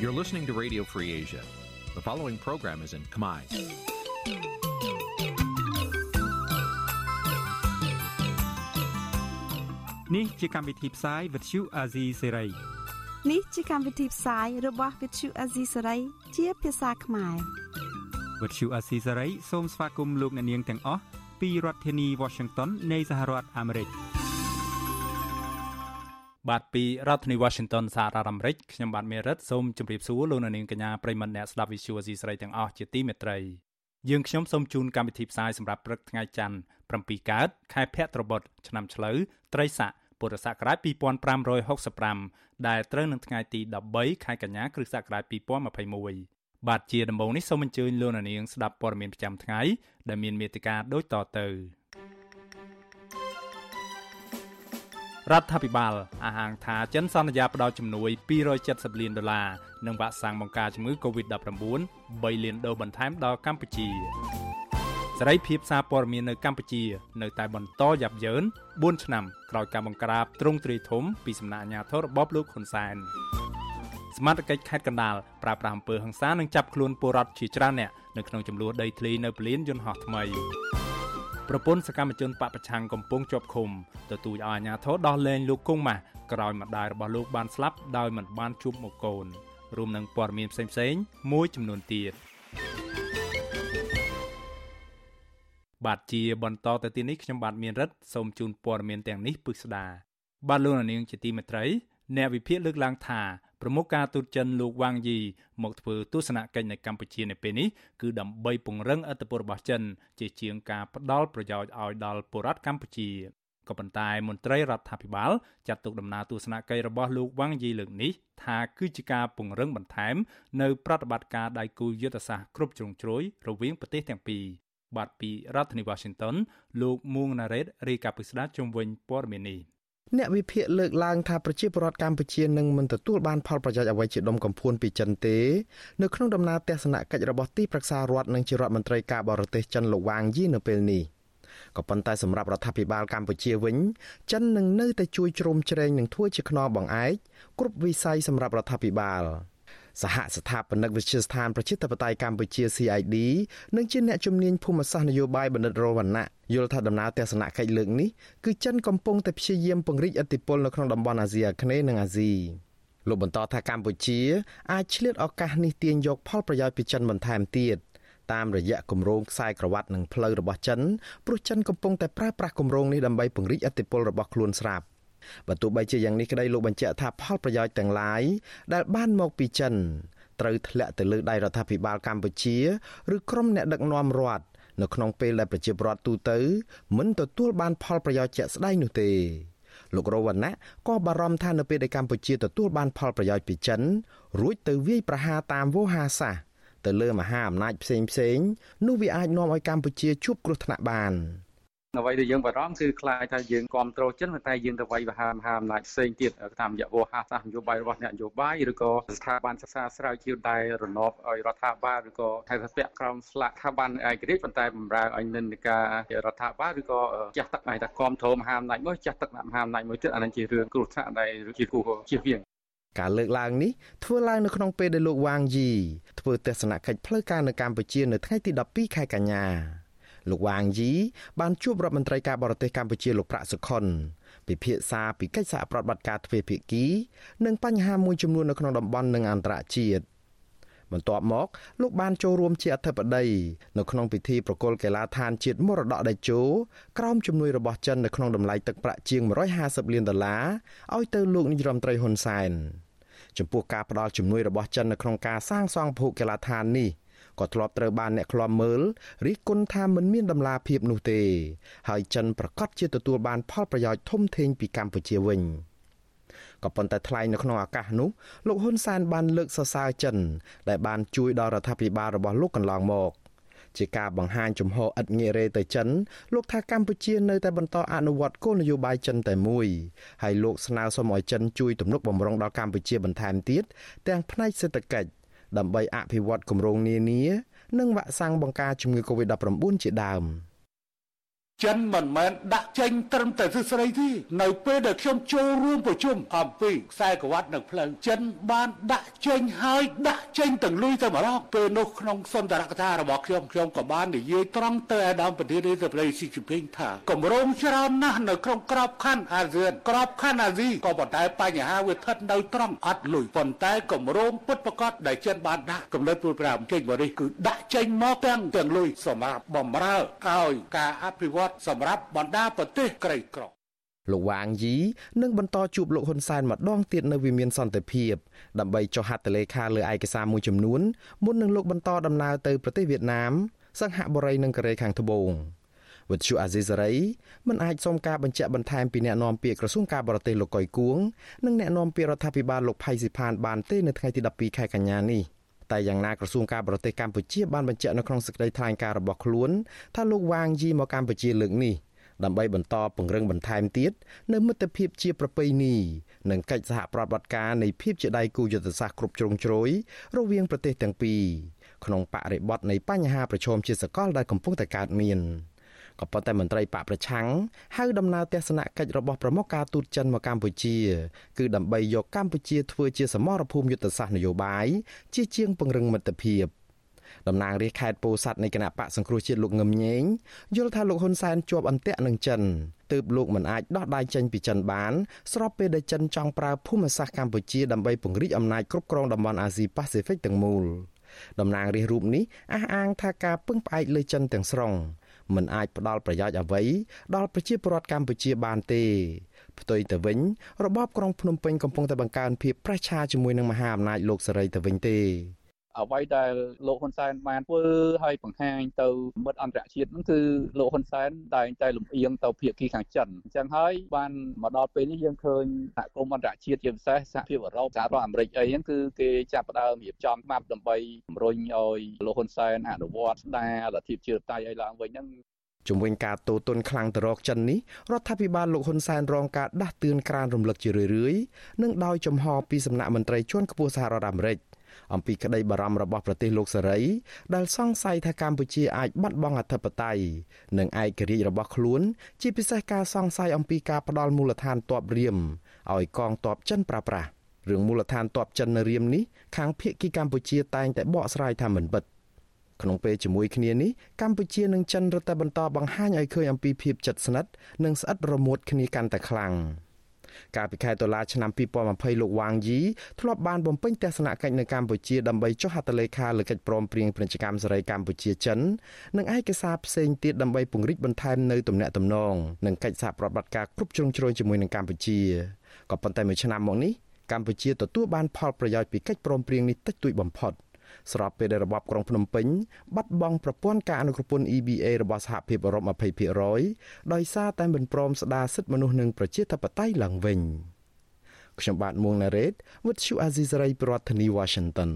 You're listening to Radio Free Asia. The following program is in Khmer. Nǐ chi càm bi tiệp xáy vệt chiu a zì sê ray នេះជាកម្មវិធីផ្សាយរបស់ Vithu Azisari ជាភាសាខ្មែរ វត្តឈូអាស៊ីសេរីសូមស្វាគមន៍លោកអ្នកនាងទាំងអស់ពីរដ្ឋធានី Washington នៃសហរដ្ឋអាមេរិក បាទពីរដ្ឋធានី Washington សហរដ្ឋអាមេរិកខ្ញុំបាទមេរិតសូមជម្រាបសួរលោកអ្នកនាងកញ្ញាប្រិមត្តអ្នកស្ដាប់ Vithu Azisari ទាំងអស់ជាទីមេត្រីយើងខ្ញុំសូមជូនកម្មវិធីផ្សាយសម្រាប់ព្រឹកថ្ងៃច័ន្ទ7កើតខែភ័ទ្របទឆ្នាំឆ្លូវត្រីស័កពុរសករាជ2565ដែលត្រូវនឹងថ្ងៃទី13ខែកញ្ញាគ្រិស្តសករាជ2021បាទជាដំបូងនេះសូមអញ្ជើញលោកនាងស្ដាប់ព័ត៌មានប្រចាំថ្ងៃដែលមានមេត្តាដូចតទៅ រដ្ឋាភិបាលអះអាងថាចិនសន្យាផ្ដល់ជំនួយ270លានដុល្លារនិងវ៉ាក់សាំងបង្ការជំងឺ Covid-19 3លានដូសបន្ថែមដល់កម្ពុជាសេរីភាពសារព័ត៌មាននៅកម្ពុជា នៅតែបន្តយ៉ាប់យ៉ឺន4ឆ្នាំក្រោយការបង្ក្រាបទ្រង់ទ្រាយធំពីសំណាក់អាជ្ញាធររបបលោកហ៊ុនសែនសមាជិកខេត្តកណ្ដាលប្រើប្រាស់អំពើហិង្សានិងចាប់ខ្លួនពលរដ្ឋជាច្រើនអ្នកនៅក្នុងចំនួនដីធ្លីនៅពលានយន្តហោះថ្មី ប្រពន្ធសកម្មជនបពប្រឆាំងកំពុងជាប់ឃុំទទូចឲ្យអាជ្ញាធរដោះលែងលោកគង់ម៉ាស់ក្រោយម្ដាយរបស់លោកបានស្លាប់ដោយមិនបានជួបមុខកូនរួមនឹងព័ត៌មានផ្សេងៗមួយចំនួនទៀតបាទជាបន្តទៅទីនេះខ្ញុំបាទមានរិទ្ធសូមជូនព័ត៌មានទាំងនេះពិស្ដាបាទលោកនាងជាទីមេត្រី អ្នកវិភាគលើកឡើងថាប្រមុខការទូតចិនលោកវ៉ាងយីមកធ្វើទស្សនកិច្ចនៅកម្ពុជានៅពេលនេះគឺដើម្បីពង្រឹងអធិបតេយ្យរបស់ចិន ជាជាងការផ្ដល់ប្រយោជន៍ឲ្យដល់ពលរដ្ឋកម្ពុជាក៏ប៉ុន្តែមន្ត្រីរដ្ឋាភិបាលចាត់ទុកដំណើរទស្សនកិច្ចរបស់លោកវ៉ាងយីលើកនេះថាគឺជាការពង្រឹងបន្ថែមនៅប្រតិបត្តិការដៃគូយុទ្ធសាស្ត្រគ្រប់ជ្រុងជ្រោយរវាងប្រទេសទាំងពីរបាទពីរដ្ឋធានី Washington លោកមួងណារ៉េតរាយការណ៍ពីស្ដារជុំវិញព័ត៌មាននេះ អ្នកវិភាគលើកឡើងថាប្រជាពលរដ្ឋកម្ពុជានឹងមិនទទួលបានផលប្រយោជន៍អ្វីជាដុំកំភួនពីចិនទេនៅក្នុងដំណើរទស្សនកិច្ចរបស់ទីប្រឹក្សារដ្ឋនិងជារដ្ឋមន្ត្រីការបរទេសចិនលោកវ៉ាងយីនៅពេលនេះក៏ប៉ុន្តែសម្រាប់រដ្ឋាភិបាលកម្ពុជាវិញចិននឹងនៅតែជួយជ្រោមជ្រែងនិងធ្វើជាខ្នងបង្អែកគ្រប់វិស័យសម្រាប់រដ្ឋាភិបាល។ សហស្ថាបនិកវិទ្យាស្ថានប្រជាធិបតេយ្យកម្ពុជា CID និងជាអ្នកជំនាញភូមិសាស្ត្រនយោបាយបណ្ឌិតរវណ្ណៈយល់ថាដំណើរទស្សនកិច្ចលើកនេះគឺចិនកំពុងតែព្យាយាមពង្រីកឥទ្ធិពលនៅក្នុងតំបន់អាស៊ីអាគ្នេយ៍និងអាស៊ីលោកបន្តថាកម្ពុជាអាចឆ្លៀតឱកាសនេះទាញយកផលប្រយោជន៍ពីចិនបន្ថែមទៀតតាមរយៈគម្រោងខ្សែក្រវ៉ាត់និងផ្លូវរបស់ចិនព្រោះចិនកំពុងតែប្រើប្រាស់គម្រោងនេះដើម្បីពង្រីកឥទ្ធិពលរបស់ខ្លួនស្រាប់ បើទោះបីជាយ៉ាងនេះក្តីលោកបញ្ជាក់ថាផលប្រយោជន៍ទាំងឡាយដែលបានមកពីចិនត្រូវធ្លាក់ទៅលើដៃរដ្ឋាភិបាលកម្ពុជាឬក្រុមអ្នកដឹកនាំរដ្ឋនៅក្នុងពេលដែលប្រជាពលរដ្ឋទូទៅមិនទទួលបានផលប្រយោជន៍ជាក់ស្ដែងនោះទេលោករវណ្ណៈក៏បារម្ភថានៅពេលដែលកម្ពុជាទទួលបានផលប្រយោជន៍ពីចិន រួចទៅវាយប្រហារតាមវោហារសាស្ត្រទៅលើមហាអំណាចផ្សេងផ្សេងនោះវាអាចនាំឲ្យកម្ពុជាជួបគ្រោះថ្នាក់បាន។ អ្វីដែលយើងបារម្ភគឺខ្លាចថាយើងគ្រប់គ្រងចិនតែយើងទៅវាយបហាមហាអំណាចផ្សេងទៀតតាមរយៈវោហាសាស្ត្រនយោបាយរបស់អ្នកនយោបាយឬក៏ស្ថាប័នសិក្សាស្រាវជ្រាវដែលរណបឲ្យរដ្ឋាភិបាលឬក៏ហៅថាពាក់ក្រោមស្លាកថាបានឯករាជ្យប៉ុន្តែបំរើឲ្យនិន្នាការរដ្ឋាភិបាលឬក៏ចាស់ទឹកឲ្យថាគ្រប់គ្រងមហាអំណាចមួយចាស់ទឹកមហាអំណាចមួយទៀតអានឹងជារឿងគ្រោះថ្នាក់ដែលជាគូជៀសវាងការលើកឡើងនេះធ្វើឡើងនៅក្នុងពេលដែលលោកវ៉ាងយីធ្វើទស្សនកិច្ចផ្លូវការនៅកម្ពុជានៅថ្ងៃទី12ខែកញ្ញា លោកវ៉ាងយីបានជួបរដ្ឋមន្ត្រីការបរទេសកម្ពុជាលោកប្រាក់សុខុនពិភាក្សាពីកិច្ចសហប្រតិបត្តិការទ្វេភាគី និងបញ្ហាមួយចំនួននៅក្នុងតំបន់និងអន្តរជាតិបន្ទាប់មកលោកបានចូលរួមជាអធិបតីនៅក្នុងពិធីប្រគល់កីឡាដ្ឋានជាតិមរតកតេជោក្រោមជំនួយរបស់ចិននៅក្នុងតម្លៃទឹកប្រាក់ជាង150លានដុល្លារឲ្យទៅលោកនាយរដ្ឋមន្ត្រីហ៊ុនសែនចំពោះការផ្ដល់ជំនួយរបស់ចិននៅក្នុងការសាងសង់ភូកីឡាដ្ឋាននេះ ក៏ធ្លាប់ត្រូវបានអ្នកខ្លាំមើលរិះគន់ថាមិនមានដំណាភាពនោះទេ ហើយចិនប្រកាសជាទទួលបានផលប្រយោជន៍ធំធេងពីកម្ពុជាវិញក៏ប៉ុន្តែថ្លែងនៅក្នុងឱកាសនោះលោកហ៊ុនសែនបានលើកសរសើរចិន ដែលបានជួយដល់រដ្ឋាភិបាលរបស់លោកកន្លងមក ជាការបង្ហាញជំហរឥតងាករេទៅចិន លោកថាកម្ពុជានៅតែបន្តអនុវត្តគោលនយោបាយចិនតែមួយហើយលោកស្នើសុំឲ្យចិនជួយទំនុកបំរុងដល់កម្ពុជាបន្ថែមទៀតទាំងផ្នែកសេដ្ឋកិច្ច ដើម្បីអភិវឌ្ឍគម្រោងនានា និងវ៉ាក់សាំងបង្ការជំងឺ Covid-19 ជាដើម។ ចិនមិនមែនដាក់ចេញត្រឹមតែទ្រឹស្ដីទេនៅពេលដែលខ្ញុំចូលរួមប្រជុំអំពីខ្សែក្រវ៉ាត់នៅផ្លូវចិនបានដាក់ចេញហើយដាក់ចេញទាំងលុយទៅម្ដងពេលនោះក្នុងសន្ទរកថារបស់ខ្ញុំខ្ញុំក៏បាននិយាយត្រង់ទៅអាដាមប្រធានាធិបតីស៊ីជីពីងថាគម្រោងច្រើនណាស់នៅក្នុងក្របខ័ណ្ឌអាស៊ានក្របខ័ណ្ឌអាស៊ីក៏ប៉ុន្តែបញ្ហាវាស្ថិតនៅត្រង់អត់លុយប៉ុន្តែគម្រោងពិតប្រាកដដែលចិនបានដាក់កំណត់ព្រួយប្រាំចេញមកនេះគឺដាក់ចេញមកទាំងទាំងលុយសម្រាប់បំរើឲ្យការអភិវឌ្ឍសម្រាប់បណ្ដាប្រទេសក្រីក្រលោកវ៉ាងយីនឹងបន្តជួបលោកហ៊ុនសែនម្ដងទៀតនៅវិមានសន្តិភាពដើម្បីចុះហត្ថលេខាលើឯកសារមួយចំនួនមុននឹងលោកបន្តដំណើរទៅប្រទេសវៀតណាមសង្ហបុរីនិងកូរ៉េខាងត្បូងវិទ្យុអាស៊ីសេរីមិនអាចសុំការបញ្ជាក់បន្ថែមពីអ្នកនាំពាក្យក្រសួងការបរទេសលោកកុយគួងនិងអ្នកនាំពាក្យរដ្ឋាភិបាលលោកផៃស៊ីផានបានទេនៅថ្ងៃទី12ខែកញ្ញានេះ តែយ៉ាងណាក្រសួងការបរទេសកម្ពុជាបានបញ្ជាក់នៅក្នុងសេចក្តីថ្លែងការណ៍របស់ខ្លួនថាលោកវ៉ាងយីមកកម្ពុជាលើកនេះដើម្បីបន្តពង្រឹងបន្ថែមទៀតនៅមិត្តភាពជាប្រពៃណីនិងកិច្ចសហប្រតិបត្តិការនៃភាពជាដៃគូយុទ្ធសាស្ត្រគ្រប់ជ្រុងជ្រោយរវាងប្រទេសទាំងពីរក្នុងបរិបទនៃបញ្ហាប្រឈមជាសកលដែលកំពុងតែកើតមាន ក៏ប៉ុន្តែមន្ត្រីបកប្រឆាំងហៅដំណើរទស្សនកិច្ចរបស់ប្រមុខការទូតចិនមកកម្ពុជា គឺដើម្បីយកកម្ពុជាធ្វើជាសមរភូមិយុទ្ធសាស្ត្រនយោបាយជាជាងពង្រឹងមិត្តភាពតំណាងរាជខេត្តពោធិ៍សាត់នៃគណៈបកសង្គ្រោះជាតិលោកងឹមញែងយល់ថាលោកហ៊ុនសែនជាប់អន្ទាក់នឹងចិនទើបលោកមិនអាចដោះដៃចេញពីចិនបាន ស្របពេលដែលចិនចង់ប្រើភូមិសាស្ត្រកម្ពុជាដើម្បីពង្រីកអំណាចគ្រប់គ្រងតំបន់អាស៊ីប៉ាស៊ីហ្វិកទាំងមូលតំណាងរាជរូបនេះអះអាងថាការពឹងផ្អែកលើចិនទាំងស្រុង មិនអាចផ្ដល់ប្រយោជន៍អ្វីដល់ប្រជាពលរដ្ឋកម្ពុជាបានទេផ្ទុយទៅវិញរបបក្រុងភ្នំពេញកំពុងតែបង្កើនភាពប្រឆាជាមួយនឹងមហាអំណាចលោកសេរីទៅវិញទេ អ្វីដែលលោកហ៊ុនសែនបានធ្វើឲ្យបង្ហាញទៅមិត្តអន្តរជាតិហ្នឹងគឺលោកហ៊ុនសែនតែងតែលំអៀងទៅភាគីខាងចិនអញ្ចឹងហើយបានមកដល់ពេលនេះយើងឃើញសហគមន៍អន្តរជាតិជាពិសេសសហភាពអឺរ៉ុបសហរដ្ឋអាមេរិកអីហ្នឹងគឺគេចាប់ផ្ដើមរៀបចំច្បាប់ដើម្បីជំរុញឲ្យលោកហ៊ុនសែនអនុវត្តស្ដារលទ្ធិប្រជាធិបតេយ្យឲ្យឡើងវិញហ្នឹងជំវិញការតូទុនខ្លាំងទៅរកចិននេះរដ្ឋាភិបាលលោកហ៊ុនសែនរងការដាស់តឿនក្រានរំលឹកជារឿយៗនិងដោយចំហពីសំណាក់មន្ត្រីជាន់ខ្ពស់សហរដ្ឋអាមេរិក អំពីក្តីបារម្ភរបស់ប្រទេសលោកសេរី ដែលសង្ស័យថាកម្ពុជាអាចបាត់បង់អធិបតេយ្យនិងឯករាជ្យរបស់ខ្លួន ជាពិសេសការសង្ស័យអំពីការផ្ដាល់មូលដ្ឋានទ័ពរៀមឲ្យកងទ័ពចិនប្រើប្រាស់រឿងមូលដ្ឋានទ័ពចិននៅរៀមនេះខាងភៀកគីកម្ពុជាតែងតែបកស្រាយថាមិនពិតក្នុងពេលជាមួយគ្នានេះកម្ពុជានិងចិនរត់តែបន្តបង្ហាញឲ្យឃើញអំពីភាពជិតស្និទ្ធនិងស្អិតរមួតគ្នាកាន់តែខ្លាំង។ កាលពីខែតុលាឆ្នាំ2020លោកវ៉ាងយីធ្លាប់បានបំពេញទស្សនកិច្ចនៅកម្ពុជាដើម្បីចុះហត្ថលេខាលើកិច្ចព្រមព្រៀងពាណិជ្ជកម្មសេរីកម្ពុជាចិននិងឯកសារផ្សេងទៀតដើម្បីពង្រីកបន្ថែមនៅទំនាក់ទំនងនិងកិច្ចសហប្រតិបត្តិការគ្រប់ជ្រុងជ្រោយជាមួយនឹងកម្ពុជាក៏ប៉ុន្តែមួយឆ្នាំមកនេះកម្ពុជាទទួលបានផលប្រយោជន៍ពីកិច្ចព្រមព្រៀងនេះតិចតួចបំផុត។ ស្របពេលដែលរបបក្រុងភ្នំពេញបាត់បង់ប្រព័ន្ធការអនុគ្រពន្ធ EBA របស់សហភាពអឺរ៉ុប20%ដោយសារតែមិនព្រមស្ដារសិទ្ធិមនុស្សនិងប្រជាធិបតេយ្យឡើងវិញខ្ញុំបាទមួងណារ៉េត With you Azizari ប្រធានាធិបតី Washington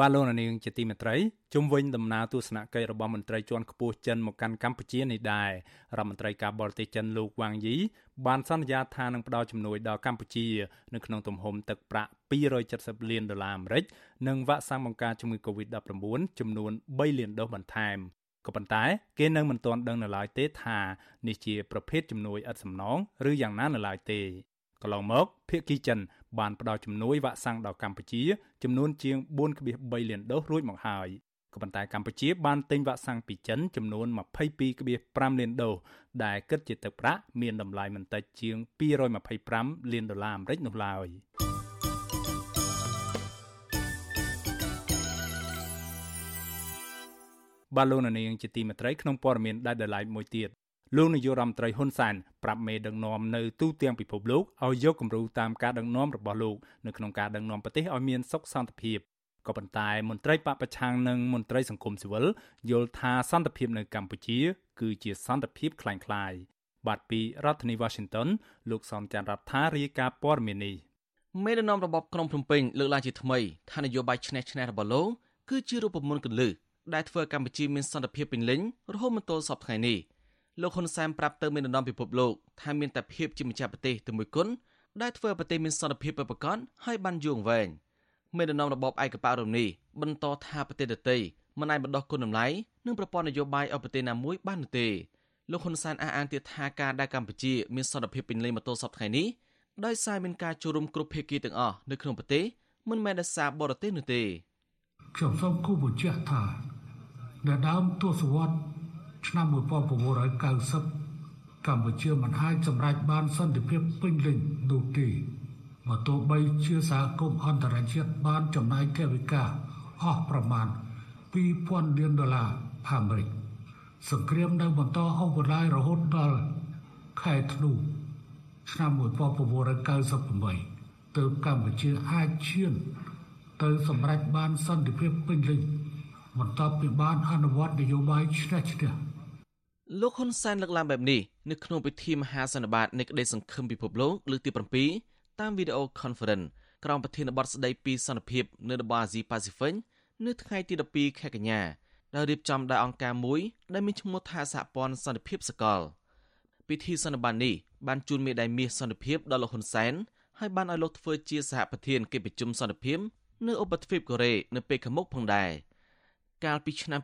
បាទលោកនាងជាទីមេត្រីជុំវិញដំណើរទស្សនកិច្ចរបស់មន្ត្រីជាន់ខ្ពស់ចិនមកកាន់កម្ពុជានេះដែររដ្ឋមន្ត្រីការបរទេសចិនលោកវ៉ាងយីបានសន្យាថានឹងផ្ដល់ជំនួយដល់កម្ពុជានៅក្នុងទំហំទឹកប្រាក់270លានដុល្លារអាមេរិកនិងវ៉ាក់សាំងបង្ការជំងឺ Covid-19 ចំនួន3លានដូសបន្ថែមក៏ប៉ុន្តែគេនៅមិនទាន់ដឹងនៅឡើយទេថានេះជាប្រភេទជំនួយឥតសំណងឬយ៉ាងណានៅឡើយទេកន្លងមកភៀកគីចិន បានផ្ដល់ជំនួយវ៉ាក់សាំងដល់កម្ពុជាចំនួនជាង4.3លានដូសរួចមកហើយក៏ប៉ុន្តែកម្ពុជាបានទិញវ៉ាក់សាំងពីចិនចំនួន22.5លានដូសដែលគិតជាទឹកប្រាក់មានតម្លៃមិនតិចជាង225លានដុល្លារអាមេរិកនោះឡើយបាទលោកនាងជាទីមេត្រីក្នុងព័ត៌មានដែលដライមួយទៀត លោកនាយករដ្ឋមន្ត្រីហ៊ុនសែនប្រាប់មេដឹកនាំនៅទូទាំងពិភពលោកឲ្យយកគំរូតាមការដឹកនាំរបស់លោកនៅក្នុងការដឹកនាំប្រទេសឲ្យមានសុខសន្តិភាពក៏ប៉ុន្តែមន្ត្រីបពប្រឆាំងនិងមន្ត្រីសង្គមស៊ីវិលយល់ថាសន្តិភាពនៅកម្ពុជា គឺជាសន្តិភាពคล้ายៗបាទពីរដ្ឋធានី Washington លោកសំច័ន្ទរដ្ឋារាយការណ៍ព័ត៌មាននេះមេដឹកនាំរបបក្រុងភ្នំពេញលើកឡើងជាថ្មីថានយោបាយឈ្នះឈ្នះរបស់លោកគឺជារូបមន្តកលឹះដែលធ្វើឲ្យកម្ពុជាមានសន្តិភាពពេញលេញរហូតមកទល់សពថ្ងៃនេះ លោកហ៊ុនសែនប្រាប់ទៅមេដឹកនាំពិភពលោកថាមានតែភាពជាម្ចាស់ប្រទេសតែមួយគត់ដែលធ្វើឲ្យប្រទេសមានសន្តិភាពពិតប្រាកដហើយបានយូរអង្វែងមេដឹកនាំរបបឯកបករំនេះបន្តថាប្រទេសដទៃមិនអាចបណ្ដោះគុណតម្លៃនិងប្រព័ន្ធនយោបាយឲ្យប្រទេសណាមួយបាននោះទេលោកហ៊ុនសែនអះអាងទៀតថាការដែលកម្ពុជាមានសន្តិភាពពេញលេញមកទល់សពថ្ងៃនេះដោយសារមានការចូលរួមគ្រប់ភាគីទាំងអស់នៅក្នុងប្រទេសមិនមែនដោយសារបរទេសនោះទេខ្ញុំសូមគូបញ្ជាក់ថានៅដើមទសវត្សរ៍ ឆ្នាំ1990កម្ពុជាមិនអាចសម្រេចបានសន្តិភាពពេញលេញនោះទេបើទោះបីជាសហគមន៍អន្តរជាតិបានចំណាយថវិកាអស់ប្រមាណ2000លានដុល្លារអាមេរិកសង្គ្រាមនៅបន្តអូសបន្លាយរហូតដល់ខែធ្នូឆ្នាំ1998ទើបកម្ពុជាអាចឈានទៅសម្រេចបានសន្តិភាពពេញលេញបន្ទាប់ពីបានអនុវត្តនយោបាយឈ្នះឈ្នះ លោកហ៊ុនសែនលើកឡើងបែបនេះនៅក្នុងពិធីមហាសន្និបាតនៃក្តីសង្ឃឹមពិភពលោកលើកទី7តាមវីដេអូ conference ក្រោមប្រធានបទស្តីពីសន្តិភាពនៅតំបន់អាស៊ីប៉ាស៊ីហ្វិកនៅថ្ងៃទី12ខែកញ្ញាដែលរៀបចំដោយអង្គការមួយដែលមានឈ្មោះថាសហព័ន្ធសន្តិភាពសកលពិធីសន្និបាតនេះបានជូនមេដាយមាសសន្តិភាពដល់លោកហ៊ុនសែនហើយបានឲ្យលោកធ្វើជាសហប្រធានកិច្ចប្រជុំសន្តិភាពនៅឧបទ្វីបកូរ៉េនៅពេលខាងមុខផងដែរកាលពីឆ្នាំ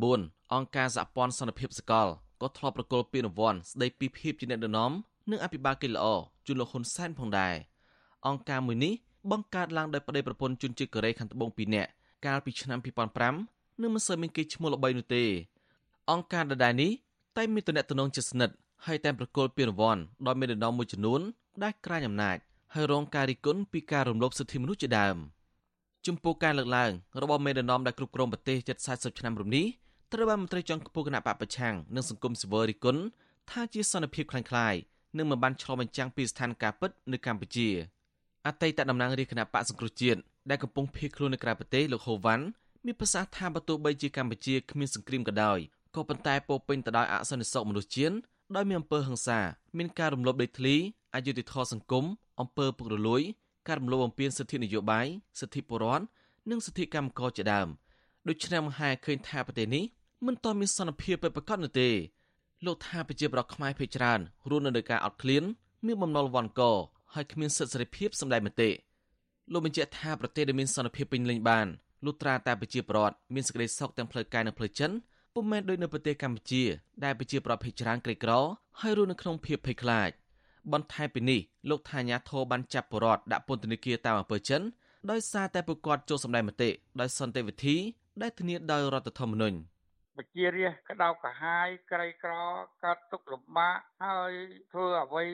2019អង្គការសហព័ន្ធសន្តិភាពសកល ក៏ធ្លាប់ប្រគល់ពានរង្វាន់ស្ដីពីភាពជាអ្នកដឹកនាំនិងអភិបាលកិច្ចល្អជូនលោកហ៊ុនសែនផងដែរអង្គការមួយនេះបង្កើតឡើងដោយប្តីប្រពន្ធជនជាតិកូរ៉េខាងត្បូង2នាក់កាលពីឆ្នាំ2005និងមិនសូវមានគេឈ្មោះល្បីនោះទេ អង្គការដដែលនេះតែមានតំណែងជាស្និទ្ធហើយតែប្រគល់ពានរង្វាន់ដល់មេដឹកនាំមួយចំនួនដែលក្រាញអំណាចហើយរងការរិះគន់ពីការរំលោភសិទ្ធិមនុស្សជាដើមចំពោះការលើកឡើងរបស់មេដឹកនាំដែលគ្រប់គ្រងប្រទេសជិត40ឆ្នាំរំនេះ ត្រូវបានមន្ត្រីជាន់ខ្ពស់គណៈបកប្រឆាំងនិងសង្គមស៊ីវិលរិះគន់ថាជាសន្តិភាពខ្លាំងខ្លាយនិងមិនបានឆ្លុះបញ្ចាំងពីស្ថានភាពពិតនៅកម្ពុជាអតីតតំណាងរាជគណៈបកសង្គ្រោះជាតិដែលកំពុងភៀសខ្លួននៅក្រៅប្រទេសលោកហូវ៉ាន់មានប្រសាសន៍ថាបើទោះបីជាកម្ពុជាគ្មានសង្គ្រាមក៏ដោយក៏ប៉ុន្តែពោពេញទៅដោយអសន្តិសុខមនុស្សជាតិដោយមានអំពើហិង្សាមានការរំលោភដីធ្លីអយុត្តិធម៌សង្គមអំពើពុករលួយការរំលោភបំពានសិទ្ធិនយោបាយសិទ្ធិពលរដ្ឋនិងសិទ្ធិកម្មករជាដើមដូច្នេះមហាឃើញថាប្រទេសនេះ មិនទាន់មានសន្តិភាពពិតប្រាកដនោះទេលោកថាប្រជាប្រដ្ឋខ្មែរភ័យច្រើនរស់នៅលើការអត់ឃ្លានមានបំណុលវណ្ឌកហើយគ្មានសិទ្ធិសេរីភាពសម្ដែងមតិលោកបញ្ជាក់ថាប្រទេសដែលមានសន្តិភាពពេញលេញបានលុះត្រាតែប្រជាប្រដ្ឋមានសេចក្តីសុខទាំងផ្លូវកាយនិងផ្លូវចិត្តពុំមែនដូចនៅប្រទេសកម្ពុជាដែលប្រជាប្រដ្ឋភ័យច្រើនក្រីក្រហើយរស់នៅក្នុងភាពភ័យខ្លាចបន្ថែមពីនេះលោកថាញាធរបានចាប់បរដ្ឋដាក់ពន្ធនាគារតាមអំពើចិនដោយសារតែពួកគាត់ចូលសម្ដែងមតិដោយសន្តិវិធីដែលធានាដោយរដ្ឋធម្មនុញ្ញ បជារាជក្តៅក្រហាយក្រីក្រកើតទុកលំបាកហើយធ្វើអ្វី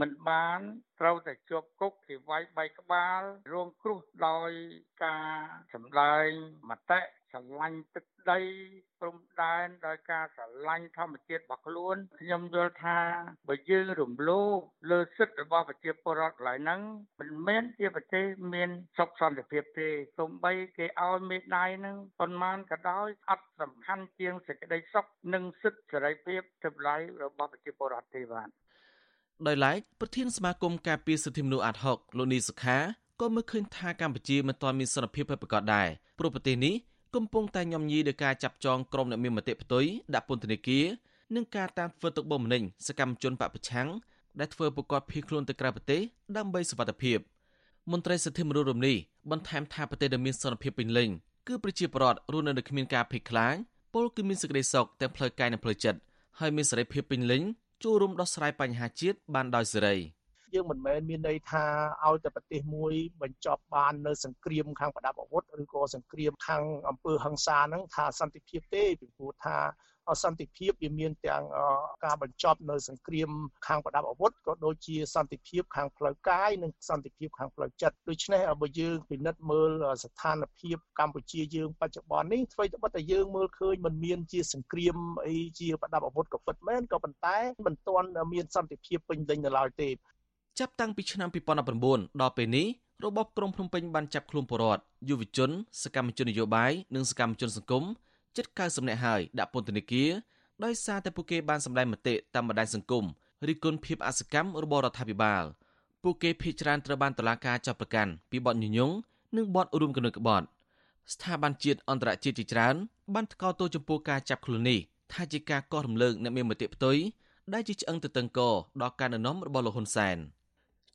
មិនបានត្រូវតែជាប់គុកគេវាយបែកក្បាលរងគ្រោះដោយការសម្ដែងមតិ ស្រឡាញ់ទឹកដីព្រំដែនដោយការស្រឡាញ់ធម្មជាតិរបស់ខ្លួនខ្ញុំយល់ថាបើយើងរំលោភលើសិទ្ធិរបស់ប្រជាពលរដ្ឋកន្លែងហ្នឹងមិនមែនជាប្រទេសមានសុខសន្តិភាពទេសូម្បីគេឲ្យមេដាយហ្នឹងប៉ុន្មានក៏ដោយអត់សំខាន់ជាងសេចក្តីសុខនិងសិទ្ធិសេរីភាពចម្លៃរបស់ប្រជាពលរដ្ឋទេបាទដោយឡែកប្រធានសមាគមការពារសិទ្ធិមនុស្សអាត់ហុកលោកនីសុខាក៏មើលឃើញថាកម្ពុជាមិនទាន់មានសន្តិភាពពិតប្រាកដដែរព្រោះប្រទេសនេះ កំពុងតែញោមញីដោយការចាប់ចងក្រុមអ្នកមានមតិផ្ទុយដាក់ពន្ធនាគារនិងការតាមធ្វើទុកបុកម្នេញសកម្មជនបពប្រឆាំងដែលធ្វើប្រកាសភៀសខ្លួនទៅក្រៅប្រទេសដើម្បីសុវត្ថិភាពមន្ត្រីសិទ្ធិមនុស្សរំនេះបន្ថែមថាប្រទេសដែលមានសន្តិភាពពេញលេញគឺប្រជាពលរដ្ឋរស់នៅគ្មានការភ័យខ្លាចពលគឺមានសេចក្តីសុខទាំងផ្លូវកាយនិងផ្លូវចិត្តហើយមានសេរីភាពពេញលេញចូលរួមដោះស្រាយបញ្ហាជាតិបានដោយសេរី។ យើងមិនមែនមានន័យថាឲ្យតែប្រទេសមួយបញ្ចប់បាននៅសង្គ្រាមខាងប្រដាប់អាវុធឬក៏សង្គ្រាមខាងអំពើហិង្សាហ្នឹងថាសន្តិភាពទេពីព្រោះថាសន្តិភាពវាមានទាំងការបញ្ចប់នៅសង្គ្រាមខាងប្រដាប់អាវុធក៏ដូចជាសន្តិភាពខាងផ្លូវកាយនិងសន្តិភាពខាងផ្លូវចិត្តដូច្នេះបើយើងពិនិត្យមើលស្ថានភាពកម្ពុជាយើងបច្ចុប្បន្ននេះអ្វីត្បិតតែយើងមើលឃើញมันមានជាសង្គ្រាមអីជាប្រដាប់អាវុធក៏ពិតមែនក៏ប៉ុន្តែមិនទាន់មានសន្តិភាពពេញលេញនៅឡើយទេ ចាប់តាំងពីឆ្នាំ2019ដល់ពេលនេះរបបក្រុងភ្នំពេញបានចាប់ខ្លួនពលរដ្ឋយុវជនសកម្មជននយោបាយនិងសកម្មជនសង្គមជិត90នាក់ហើយដាក់ពន្ធនាគារដោយសារតែពួកគេបានសម្ដែងមតិតាមបណ្ដាញសង្គមរិះគន់ភាពអសកម្មរបស់រដ្ឋាភិបាលពួកគេភ័យច្រើនត្រូវបានតុលាការចាប់ប្រកាន់ពីបទញុយញងនិងបទរួមគំនិតក្បត់ស្ថាប័នជាតិអន្តរជាតិជាច្រើនបានថ្កោលទោសចំពោះការចាប់ខ្លួននេះថាជាការកោះរំលើកអ្នកមានមតិផ្ទុយដែលជាឆ្អឹងទៅតឹងកដល់ការណែនាំរបស់លោកហ៊ុនសែន។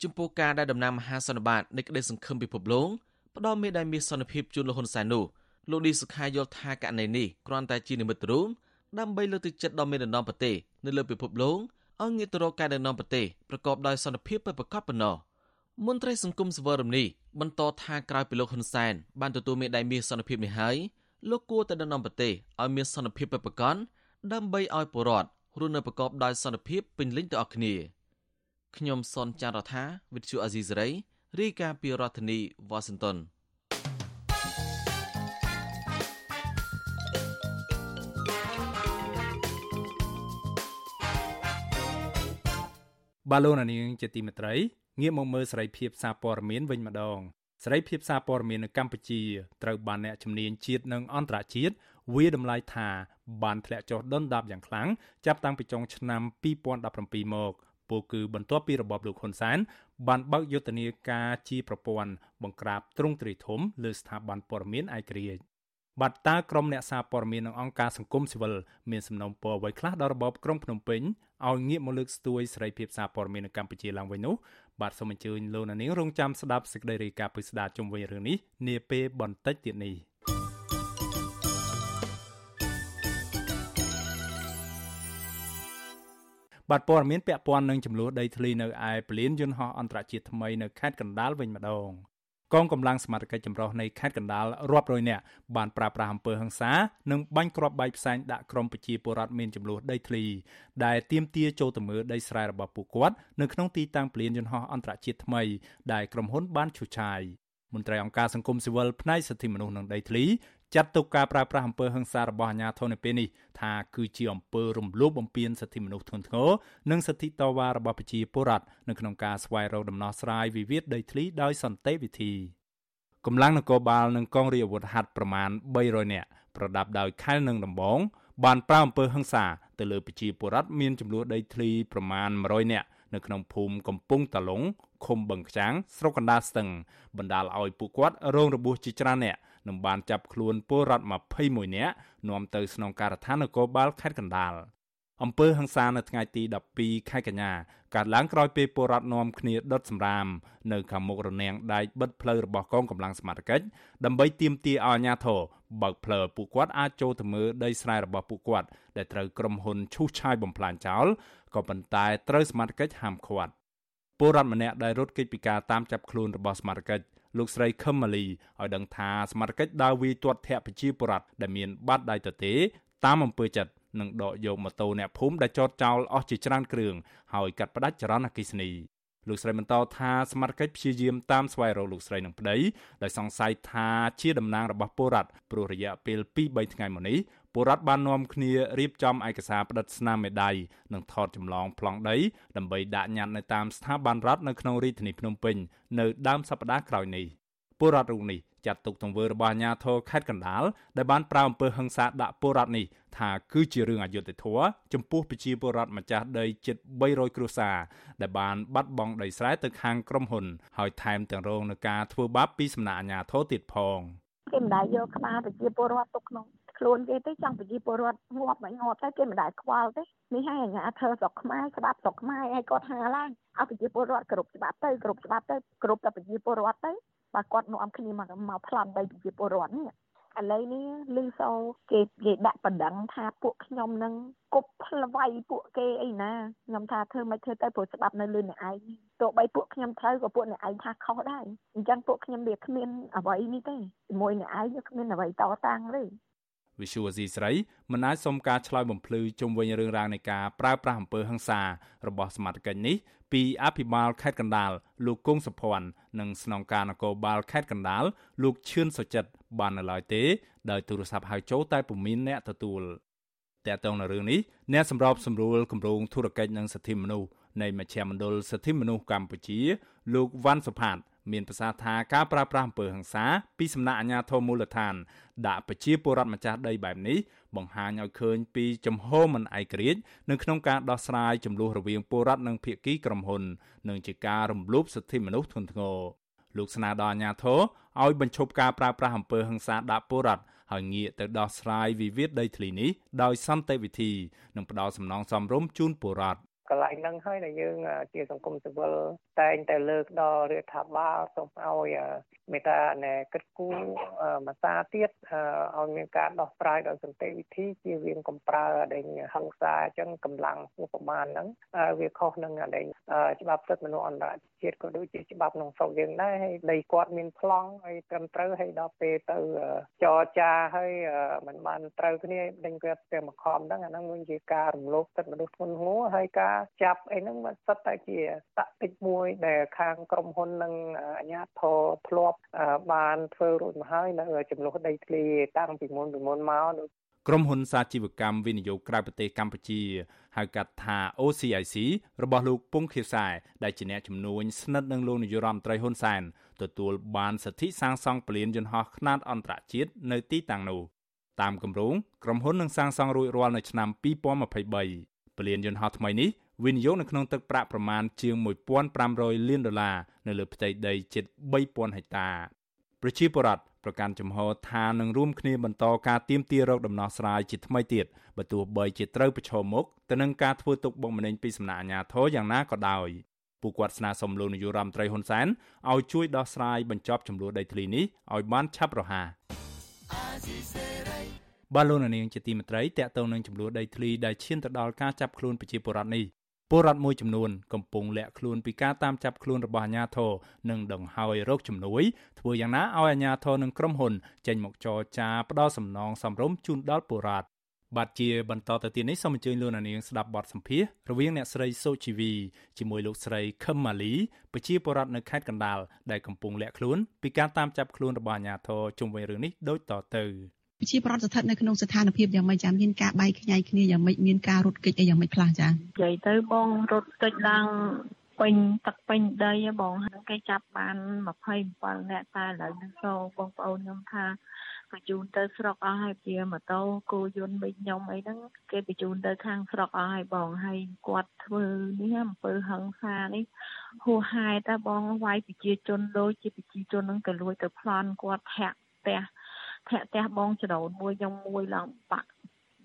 ចំពោះការដែលដំណាងមហាសន្និបាតនៃក្តីសង្ឃឹមពិភពលោកផ្ដល់មេដាយមាសសន្តិភាពជូនលោកហ៊ុនសែននោះលោកឌីសុខាយល់ថាករណីនេះគ្រាន់តែជានិមិត្តរូបដើម្បីលើកទឹកចិត្តដល់មេដឹកនាំប្រទេសនៅលើពិភពលោកឲ្យងាកទៅរកការដឹកនាំប្រទេសប្រកបដោយសន្តិភាពពិតប្រាកដប៉ុណ្ណោះមន្ត្រីសង្គមសវរមនេះបន្តថាក្រោយពីលោកហ៊ុនសែនបានទទួលមេដៃមាសសន្តិភាពនេះហើយលោកគួរតែដឹកនាំប្រទេសឲ្យមានសន្តិភាពពិតប្រាកដដើម្បីឲ្យពលរដ្ឋរស់នៅប្រកបដោយសន្តិភាពពេញលេញទៅអស់គ្នា ខ្ញុំសនចាររថាវិទ្យុអាស៊ីសេរីរាយការណ៍ពីរដ្ឋធានីវ៉ាស៊ីនតោនបាឡូណានីងជាទីមេត្រីងាកមកមើលសេរីភាពសារព័ត៌មានវិញម្ដងសេរីភាពសារព័ត៌មាននៅកម្ពុជាត្រូវបានអ្នកជំនាញជាតិនិងអន្តរជាតិវាតម្លៃថាបានធ្លាក់ចុះដុនដាបយ៉ាងខ្លាំងចាប់តាំងពីចុងឆ្នាំ2017មក ពោលគឺបន្ទាប់ពីរបបលោកហ៊ុនសែនបានបើកយុទ្ធនាការជាប្រព័ន្ធបង្ក្រាបទ្រង់ទ្រាយធំលើស្ថាប័នព័ត៌មានឯករាជ្យបាត់តើក្រុមអ្នកសារព័ត៌មាននិងអង្គការសង្គមស៊ីវិលមានសំណូមពរអ្វីខ្លះដល់របបក្រុងភ្នំពេញឲ្យងាកមកលើកស្ទួយសេរីភាពសារព័ត៌មាននៅកម្ពុជាឡើងវិញនោះបាទសូមអញ្ជើញលោកនាងរងចាំស្ដាប់សេចក្តីរាយការណ៍ពិស្ដារជុំវិញរឿងនេះនាពេលបន្តិចទៀតនេះ បាទព័ត៌មានពាក់ព័ន្ធនឹងចំនួនដីធ្លីនៅឯពលានយន្តហោះអន្តរជាតិថ្មីនៅខេត្តកណ្ដាលវិញម្ដងកងកម្លាំងសមត្ថកិច្ចចម្រុះនៃខេត្តកណ្ដាលរាប់រយនាក់បានប្រើប្រាស់អំពើហិង្សានិងបាញ់គ្រាប់បែកផ្សែងដាក់ក្រុមប្រជាពលរដ្ឋមានចំនួនដីធ្លីដែលទាមទារចូលទៅមើលដីស្រែរបស់ពួកគាត់នៅក្នុងទីតាំងពលានយន្តហោះអន្តរជាតិថ្មីដែលក្រុមហ៊ុនបានឈូសឆាយមន្ត្រីអង្គការសង្គមស៊ីវិលផ្នែកសិទ្ធិមនុស្សនិងដីធ្លី ចាត់ទុកការប្រើប្រាស់អំពើហិង្សារបស់អាជ្ញាធរនៅពេលនេះថាគឺជាអំពើរំលោភបំពានសិទ្ធិមនុស្សធ្ងន់ធ្ងរនិងសិទ្ធិតវ៉ារបស់ប្រជាពលរដ្ឋនៅក្នុងការស្វែងរកដំណោះស្រាយវិវាទដីធ្លីដោយសន្តិវិធីកម្លាំងនគរបាលនិងកងរាជអាវុធហត្ថប្រមាណ300នាក់ប្រដាប់ដោយខែលនិងដំបងបានប្រើអំពើហិង្សាទៅលើប្រជាពលរដ្ឋមានចំនួនដីធ្លីប្រមាណ100នាក់នៅក្នុងភូមិកំពង់តាឡុងឃុំបឹងខ្ចាងស្រុកកណ្ដាលស្ទឹងបណ្ដាលឲ្យពួកគាត់រងរបួសជាច្រើនអ្នក និងបានចាប់ខ្លួនពលរដ្ឋ21នាក់នាំទៅស្នងការដ្ឋាននគរបាលខេត្តកណ្ដាលអំពើហ ংস ានៅថ្ងៃទី12ខែកញ្ញាកើតឡើងក្រោយពេលពលរដ្ឋនាំគ្នាដុតសម្រាមនៅខាងមុខរនាំងដែកបិទផ្លូវរបស់កងកម្លាំងសមត្ថកិច្ចដើម្បីទាមទារឲ្យអាជ្ញាធរបើកផ្លូវពួកគាត់អាចចូលទៅមើលដីស្រែរបស់ពួកគាត់ដែលត្រូវក្រុមហ៊ុនឈូសឆាយបំផ្លាញចោលក៏ប៉ុន្តែត្រូវសមត្ថកិច្ចហាមឃាត់ពលរដ្ឋម្នាក់ដែលរត់គេចពីការតាមចាប់ខ្លួនរបស់សមត្ថកិច្ច លោកស្រីខឹមម៉ាលីឲ្យដឹងថាសមត្ថកិច្ចដើរវាយទាត់ធាក់ប្រជាពលរដ្ឋដែលមានបាតដៃទទេតាមអំពើចិត្តនិងដកយកម៉ូតូអ្នកភូមិដែលចតចោលអស់ជាច្រើនគ្រឿងហើយកាត់ផ្តាច់ចរន្តអគ្គិសនីលោកស្រីបន្តថាសមត្ថកិច្ចព្យាយាមតាមស្វែងរកលោកស្រីនឹងប្តីដោយសង្ស័យថាជាតំណាងរបស់ពលរដ្ឋព្រោះរយៈពេល2-3ថ្ងៃមកនេះ ពលរដ្ឋបាននាំគ្នារៀបចំឯកសារផ្តិតស្នាមមេដៃនិងថតចម្លងប្លង់ដីដើម្បីដាក់ញត្តិនៅតាមស្ថាប័នរដ្ឋនៅក្នុងរាជធានីភ្នំពេញនៅដើមសប្តាហ៍ក្រោយនេះពលរដ្ឋរូបនេះចាត់ទុកទង្វើរបស់អាជ្ញាធរខេត្តកណ្ដាលដែលបានប្រើអំពើហិង្សាដាក់ពលរដ្ឋនេះថាគឺជារឿងអយុត្តិធម៌ចំពោះប្រជាពលរដ្ឋម្ចាស់ដីជិត300គ្រួសារដែលបានបាត់បង់ដីស្រែទៅខាងក្រុមហ៊ុន ហើយថែមទាំងរងនឹងការធ្វើបាបពីសំណាក់អាជ្ញាធរទៀតផងគេមិនដែលយកក្បាលប្រជាពលរដ្ឋទុកក្នុង ខ្លួនគេទេចង់ប្រជាពលរដ្ឋងាប់មិនងាប់ទៅគេមិនដែលខ្វល់ទេនេះហើយអាជ្ញាធរស្រុកខ្មែរច្បាប់ស្រុកខ្មែរឲ្យគាត់ហាឡើងឲ្យប្រជាពលរដ្ឋគ្រប់ច្បាប់ទៅគ្រប់ច្បាប់ទៅគ្រប់តែប្រជាពលរដ្ឋទៅបើគាត់នាំគ្នាមកមកប្លន់ដីប្រជាពលរដ្ឋនេះឥឡូវនេះលឺសូគេគេដាក់បណ្ដឹងថាពួកខ្ញុំនឹងគប់ផ្លវាយពួកគេអីណាខ្ញុំថាធ្វើមិនធ្វើទៅព្រោះច្បាប់នៅលើអ្នកឯងទោះបីពួកខ្ញុំត្រូវក៏ពួកអ្នកឯងថាខុសដែរអញ្ចឹងពួកខ្ញុំវាគ្មានអ្វីនេះទេជាមួយអ្នកឯងគ្មានអ្វីតតាំងទេ វិសុវស៊ីស្រីមិនអាចសុំការឆ្លើយបំភ្លឺជុំវិញរឿងរ៉ាវនៃការប្រើប្រាស់អំពើហិង្សារបស់សមាជិកនេះពីអភិបាលខេត្តកណ្ដាលលោកគង់សុភ័ណ្ឌនិងស្នងការនគរបាលខេត្តកណ្ដាលលោកឈឿនសុចិត្តបាននៅឡើយទេដោយទូរស័ព្ទហៅចូលតែពុំមានអ្នកទទួលតើតើនៅរឿងនេះអ្នកសម្របសម្រួលគម្រោងធុរកិច្ចនិងសិទ្ធិមនុស្សនៃមជ្ឈមណ្ឌលសិទ្ធិមនុស្សកម្ពុជា លោកវ៉ាន់សុផាត មានប្រសាសន៍ថាការប្រើប្រាស់អំពើហិង្សាពីសំណាក់អាជ្ញាធរមូលដ្ឋាន ដាក់ប្រជាពលរដ្ឋម្ចាស់ដីបែបនេះបង្ហាញឲ្យឃើញពីចំហមិនឯករាជ្យនៅក្នុងការដោះស្រាយចំនួនរវាងពលរដ្ឋនិងភាគីក្រុមហ៊ុននិងជាការរំលោភសិទ្ធិមនុស្សធ្ងន់ធ្ងរលោកស្នើដល់អាជ្ញាធរឲ្យបញ្ឈប់ការប្រើប្រាស់អំពើហិង្សាដាក់ពលរដ្ឋហើយងាកទៅដោះស្រាយវិវាទដីធ្លីនេះដោយសន្តិវិធីនិងផ្ដល់សំណងសមរម្យជូនពលរដ្ឋ កន្លែងហ្នឹងហើយដែលយើងជាសង្គមស៊ីវិលតែងតែលើកដល់រដ្ឋាភិបាលសូមឲ្យមេត្តាណែគិតគូរមួយសារទៀតឲ្យមានការដោះស្រាយដោយសន្តិវិធីជាវៀងកំប្រើដេញហិង្សាអញ្ចឹងកម្លាំងឧបមាហ្នឹងវាខុសនឹងដេញច្បាប់សិទ្ធិមនុស្សអន្តរជាតិក៏ដូចជាច្បាប់ក្នុងស្រុកយើងដែរហើយដីគាត់មានប្លង់ហើយត្រឹមត្រូវហើយដល់ពេលទៅចរចាហើយมันបានត្រូវគ្នាដេញគាត់ទៅមកខំហ្នឹងអាហ្នឹងវាជាការរំលោភសិទ្ធិមនុស្សធ្ងន់ធ្ងរហើយការចាប់អីហ្នឹងมันសិតតែជាតតិចមួយដែលខាងក្រមហ៊ុននិងអាជ្ញាធរធ្លាប់បានធ្វើរួចមកហើយនៅចំនួនដីធ្លីតាំងពីមុនពីមុនមកក្រុមហ៊ុនសាជីវកម្មវិនិយោគក្រៅប្រទេសកម្ពុជាហៅកាត់ថា OCIC របស់លោកពងខៀវសែដែលជាអ្នកជំនួញស្និទ្ធនឹងលោកនាយរដ្ឋមន្ត្រីហ៊ុនសែនទទួលបានសិទ្ធិសាងសង់ពលានយន្តហោះខ្នាតអន្តរជាតិនៅទីតាំងនោះតាមគម្រោងក្រុមហ៊ុននឹងសាងសង់រួចរាល់នៅឆ្នាំ2023ពលានយន្តហោះថ្មីនេះ វិនិយោគនៅក្នុងទឹកប្រាក់ប្រមាណជាង1500លានដុល្លារនៅលើផ្ទៃដីជិត3000ហិកតាប្រជាពលរដ្ឋប្រកាន់ជំហរថានឹងរួមគ្នាបន្តការទៀមទារោគដំណោះស្រាយជាថ្មីទៀតបើទោះបីជាត្រូវប្រឈមមុខទៅនឹងការធ្វើទុកបុកម្នេញពីសំណាក់អាជ្ញាធរយ៉ាងណាក៏ដោយពួកគាត់ស្នើសុំលោកនាយរដ្ឋមន្ត្រីហ៊ុនសែនឲ្យជួយដោះស្រាយបញ្ចប់ចំនួនដីធ្លីនេះឲ្យបានឆាប់រហ័សបាទលោកនាងជាទីមេត្រីតកតងនឹងចំនួនដីធ្លីដែលឈានទៅដល់ការចាប់ខ្លួនប្រជាពលរដ្ឋនេះ ពលរដ្ឋមួយចំនួនកំពុងលាក់ខ្លួនពីការតាមចាប់ខ្លួនរបស់អាជ្ញាធរនិងដង្ហើយរោគជំនួយធ្វើយ៉ាងណាឲ្យអាជ្ញាធរនិងក្រុមហ៊ុនចេញមកចរចាផ្ដល់សំណងសមរម្យជូនដល់ពលរដ្ឋបាទជាបន្តទៅទៀតនេះសូមអញ្ជើញលោកនាងស្ដាប់បទសម្ភាសរវាងអ្នកស្រីសូជីវីជាមួយលោកស្រីខឹមម៉ាលីប្រជាពលរដ្ឋនៅខេត្តកណ្ដាលដែលកំពុងលាក់ខ្លួនពីការតាមចាប់ខ្លួនរបស់អាជ្ញាធរជុំវិញរឿងនេះដូចតទៅ ប្រជាប្រដ្ឋស្ថិតនៅក្នុងស្ថានភាពយ៉ាងម៉េចចាមានការបែកខ្ញែកគ្នាយ៉ាងម៉េចមានការរត់គេចអីយ៉ាងម៉េចខ្លះចានិយាយទៅបងរត់គេចឡើងពេញទឹកពេញដីបងហ្នឹងគេចាប់បាន27នាក់តែឥឡូវនេះសូបងប្អូនខ្ញុំថាបញ្ជូនទៅស្រុកអស់ហើយជាម៉ូតូគោយន្តវិញខ្ញុំអីហ្នឹងគេបញ្ជូនទៅខាងស្រុកអស់ហើយបងហើយគាត់ធ្វើនេះអំពើហឹង្សានេះហួសហេតុតែបងវាយប្រជាជនដូចជាប្រជាជនហ្នឹងទៅលួចទៅប្លន់គាត់ធាក់ផ្ទះ ធាក់ផ្ទះបងចរោនមួយខ្ញុំមួយឡើងបាក់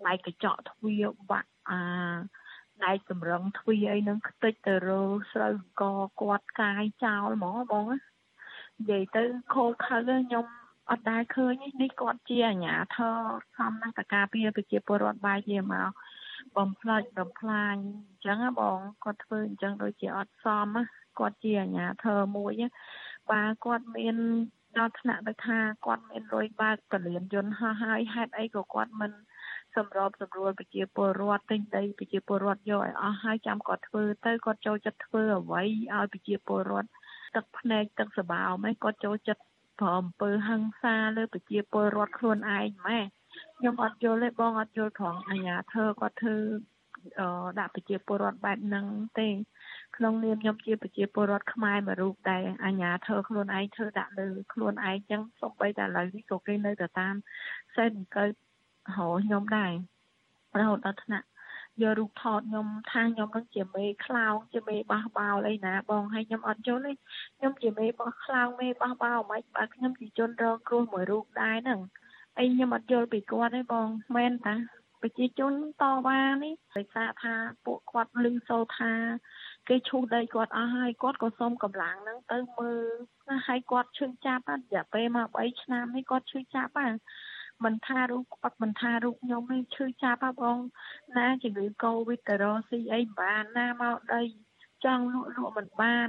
បែកកញ្ចក់ទ្វារបាក់អាដែកតម្រឹងទ្វារអីនឹងខ្ទេចទៅរើស្រូវកគាត់កាយចោលហ្មងបងនិយាយទៅខោខើខ្ញុំអត់ដែលឃើញនេះគាត់ជាអាញាធរសំណាក់តការពារប្រជាពលរដ្ឋបាយជាមកបំផ្លាច់បំផ្លាញអញ្ចឹងបងគាត់ធ្វើអញ្ចឹងដូចជាអត់សមគាត់ជាអាញាធរមួយបើគាត់មាន ដល់ថ្នាក់ទៅថាគាត់មានលុយបើកពលានយន្តហោះហើយហេតុអីក៏គាត់មិនសម្របសម្រួលប្រជាពលរដ្ឋទិញដីប្រជាពលរដ្ឋយកឲ្យអស់ហើយចាំគាត់ធ្វើទៅគាត់ចូលចិត្តធ្វើអ្វីឲ្យប្រជាពលរដ្ឋទឹកភ្នែកទឹកសបោមឯងគាត់ចូលចិត្តប្រអំពើហិង្សាលើប្រជាពលរដ្ឋខ្លួនឯងម៉ែខ្ញុំអត់យល់ទេបងអត់យល់ត្រង់អាញាធើគាត់ធ្វើដាក់ប្រជាពលរដ្ឋបែបហ្នឹងទេ ក្នុងនាមខ្ញុំជាប្រជាពលរដ្ឋខ្មែរមួយរូបដែលអាញាធើខ្លួនឯងធ្វើដាក់លើខ្លួនឯងចឹងសូម្បីតែឥឡូវនេះក៏គេនៅតែតាមសេនកើតរហខ្ញុំដែររហូតដល់ថ្នាក់យករូបថតខ្ញុំថាខ្ញុំនឹងជាមេខ្លោងជាមេបះបោលអីណាបងហើយខ្ញុំអត់យល់ទេខ្ញុំជាមេបោះខ្លោងមេបះបោលមិនបើខ្ញុំជាជនរងគ្រោះមួយរូបដែរហ្នឹងអីខ្ញុំអត់យល់ពីគាត់ទេបងមែនតាប្រជាជនតវ៉ានេះដោយសារថាពួកគាត់លឺសូថា គេឈូសដីគាត់អស់ហើយគាត់ក៏សុំកម្លាំងហ្នឹងទៅមើលណាហើយគាត់ឈឺចាប់រយៈពេលមក3ឆ្នាំនេះគាត់ឈឺចាប់ហ្នឹងមិនថារូបគាត់មិនថារូបខ្ញុំទេឈឺចាប់ហ៎បងណាជំងឺកូវីដទៅរកស៊ីអីមិនបានណាមកដីចង់លក់លក់មិនបាន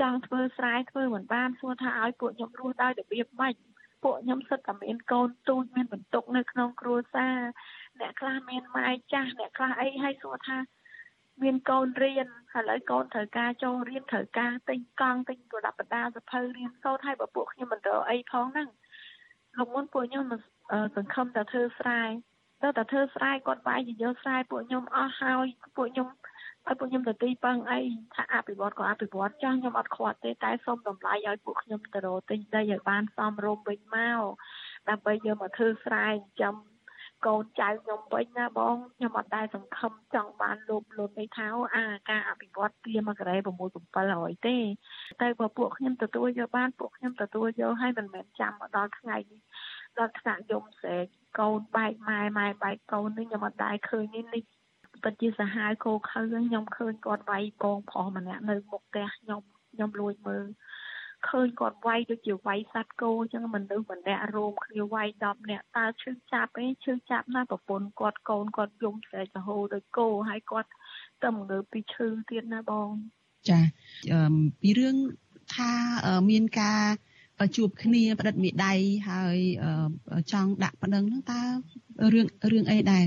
ចង់ធ្វើស្រែធ្វើមិនបានសួរថាឲ្យពួកខ្ញុំរស់ដោយរបៀបម៉េចពួកខ្ញុំសិតតែមានកូនទូចមានបន្ទុកនៅក្នុងគ្រួសារអ្នកខ្លះមានម៉ែចាស់អ្នកខ្លះអីហើយសួរថា មានកូនរៀនឥឡូវកូនត្រូវការចូលរៀនត្រូវការទិញកង់ទិញប្រដាប់ប្រដាសភៅរៀនសូត្រឲ្យបើពួកខ្ញុំមិនរកអីផងហ្នឹងលោកមុនពួកខ្ញុំសង្ឃឹមតែធ្វើស្រែទៅតែធ្វើស្រែគាត់បាយជាយកស្រែពួកខ្ញុំអស់ហើយពួកខ្ញុំឲ្យពួកខ្ញុំទៅទីពឹងអីថាអភិវឌ្ឍក៏អភិវឌ្ឍចាស់ខ្ញុំអត់ខ្វាត់ទេតែសូមតម្លៃឲ្យពួកខ្ញុំទៅរកទិញដីឲ្យបានសមរម្យវិញមកដើម្បីយកមកធ្វើស្រែចិញ្ចឹម កូនចៅខ្ញុំវិញណាបងខ្ញុំអត់ដែលសង្ឃឹមចង់បានលោភលន់នេះថាអាការអភិវឌ្ឍពីមកក្រែ6 700ទេតែបើពួកខ្ញុំទទួលយកបានពួកខ្ញុំទទួលយកឲ្យមិនមែនចាំមកដល់ថ្ងៃនេះដល់ថ្នាក់យំស្រែកកូនបែកម៉ែម៉ែបែកកូននេះខ្ញុំអត់ដែលឃើញនេះនេះពិតជាសាហាវគោខៅខ្ញុំឃើញគាត់វាយបងប្រុសម្នាក់នៅមុខផ្ទះខ្ញុំខ្ញុំលួចមើល ឃើញគាត់វាយដូចជាវាយសัตว์គោអញ្ចឹងមនុស្សម្នាក់រោមគ្នាវាយ10នាក់តើឈឺចាប់ទេឈឺចាប់ណាស់ប្រពន្ធគាត់កូនគាត់យំស្រែកចំហដូចគោហើយគាត់ទៅងើពីឈឺទៀតណាបង ចាពីរឿងថាមានការជួបគ្នាផ្តិតមេដៃហើយចង់ដាក់ប្តឹងហ្នឹងតើរឿងរឿងអីដែរ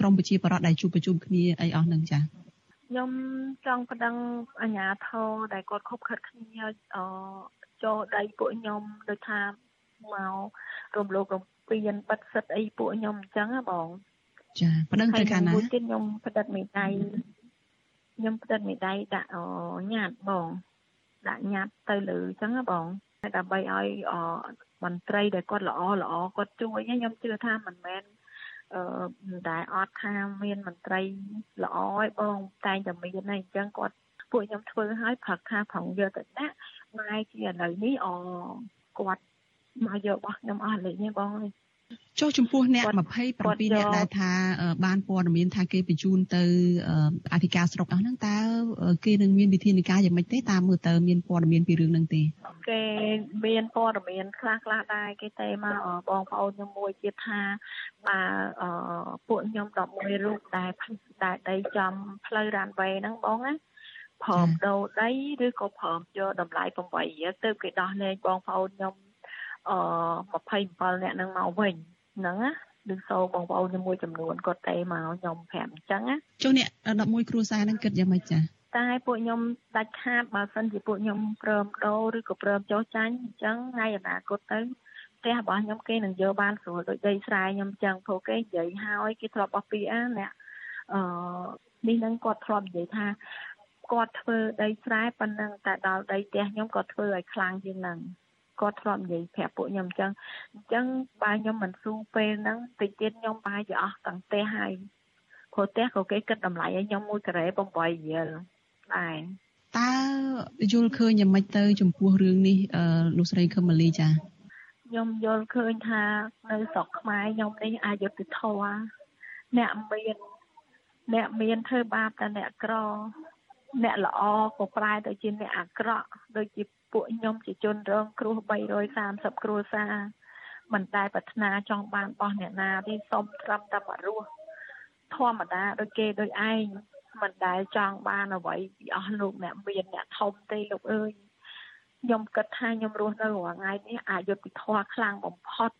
ក្រមប្រជាបរតដែលជួបប្រជុំគ្នាអីអស់ហ្នឹងចា ខ្ញុំចង់ប្តឹងអាជ្ញាធរដែលគាត់ខົບខិតគ្នាអចូលដៃពួកខ្ញុំដូចថាមករំលោភរំពានបិទសិទ្ធអីពួកខ្ញុំអញ្ចឹងហ៎បងចាប្តឹងទៅខាងណាមួយទៀតខ្ញុំផ្តិតមេដៃខ្ញុំផ្តិតមេដៃដាក់ញ៉ាត់បងដាក់ញ៉ាត់ទៅលើអញ្ចឹងហ៎បងដើម្បីឲ្យមន្ត្រីដែលគាត់ល្អល្អគាត់ជួយខ្ញុំជឿថាមិនមែន អឺតែអត់ថាមានមន្ត្រីល្អឯបងតែងតែមានហើយអញ្ចឹងគាត់ពួកខ្ញុំធ្វើឲ្យផឹកថាប្រងយកទៅដាក់ម៉ែជាឥឡូវនេះអគាត់មកយករបស់ខ្ញុំអស់លេងទេបងអើយ ចុះចំពោះអ្នក27អ្នកដែលថាបានព័ត៌មានថាគេបញ្ជូនទៅអធិការស្រុកអស់ហ្នឹងតើគេនឹងមានវិធានការយ៉ាងម៉េចទេតាមមើលតើមានព័ត៌មានពីរឿងហ្នឹងទេគេមានព័ត៌មានខ្លះខ្លះដែរគេទេមកបងប្អូនខ្ញុំមួយទៀតថាបាទពួកខ្ញុំ11រូបដែលដែលដីចំផ្លូវរ៉ាន់វ៉េហ្នឹងបងណាព្រមដូរដីឬក៏ព្រមយកតម្លៃ8ទៅគេដោះលែងបងប្អូនខ្ញុំ អ27នាក់នឹងមកវិញហ្នឹងណាឬសូបងប្អូនជាមួយចំនួនគាត់ទេមកខ្ញុំប្រាប់អញ្ចឹងណាចុះអ្នក11គ្រួសារហ្នឹងគិតយ៉ាងម៉េចចាតែពួកខ្ញុំដាច់ខាតបើសិនជាពួកខ្ញុំព្រមដូរឬក៏ព្រមចោះចាញ់អញ្ចឹងថ្ងៃអនាគតទៅផ្ទះរបស់ខ្ញុំគេនឹងយកបានស្រួលដូចដីស្រែខ្ញុំអញ្ចឹងព្រោះគេនិយាយហើយគេធ្លាប់បោះពីអាអ្នកអឺនេះនឹងគាត់ធ្លាប់និយាយថាគាត់ធ្វើដីស្រែប៉ុណ្ណឹងតែដល់ដីផ្ទះខ្ញុំគាត់ធ្វើឲ្យខ្លាំងជាងហ្នឹង គាត់ធ្លាប់និយាយប្រាប់ពួកខ្ញុំអញ្ចឹងអញ្ចឹងបើខ្ញុំមិនស៊ូពេលហ្នឹងតិចទៀតខ្ញុំប្រហែលជាអស់ទាំងផ្ទះហើយព្រោះផ្ទះក៏គេគិតតម្លៃឲ្យខ្ញុំ1ការ៉េ8រៀលដែរតើយល់ឃើញយ៉ាងម៉េចទៅចំពោះរឿងនេះអឺលោកស្រីខឹមម៉ាលីចាខ្ញុំយល់ឃើញថានៅស្រុកខ្មែរខ្ញុំនេះអយុត្តិធម៌អ្នកមានអ្នកមានធ្វើបាបតែអ្នកក្រ អ្នកល្អក៏ប្រែទៅជាអ្នកអាក្រក់ដូចជា ពួកខ្ញុំជាជនរងគ្រោះ330គ្រួសារមិនដែលប្រាថ្នាចង់បានបោះអ្នកណាទេសុំត្រឹមតែមករស់ធម្មតាដូចគេដូចឯងមិនដែលចង់បានអ្វីពីអស់លោកអ្នកមានអ្នកធំទេលោកអើយខ្ញុំគិតថាខ្ញុំរស់នៅរាល់ថ្ងៃនេះអយុត្តិធម៌ខ្លាំងបំផុត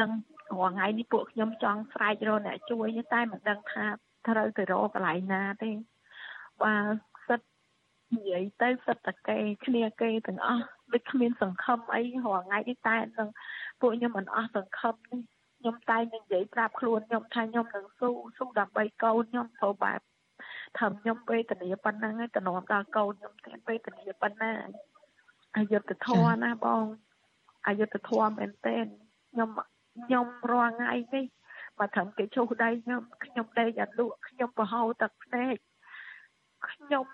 ដឹងរាល់ថ្ងៃនេះពួកខ្ញុំចង់ស្រែករកអ្នកជួយតែមិនដឹងថាត្រូវទៅរកកន្លែងណាទេបើសិត និយាយទៅសិតតកេគ្នាគេទាំងអស់ដូចគ្មានសង្ឃឹមអីរាល់ថ្ងៃនេះតែនឹងពួកខ្ញុំមិនអស់សង្ឃឹមនេះខ្ញុំតែនឹងនិយាយប្រាប់ខ្លួនខ្ញុំថាខ្ញុំនឹងស៊ូស៊ូដើម្បីកូនខ្ញុំព្រោះបែបថាខ្ញុំវេទនាប៉ុណ្ណឹងឯងតំណំដល់កូនខ្ញុំទៀតវេទនាប៉ុណ្ណាអយុធធម៌ណាបងអយុធធម៌មែនទែនខ្ញុំខ្ញុំរាល់ថ្ងៃនេះបើត្រឹមគេឈូសដៃខ្ញុំខ្ញុំដេកអត់លក់ខ្ញុំបរហោទឹកភ្នែកខ្ញុំ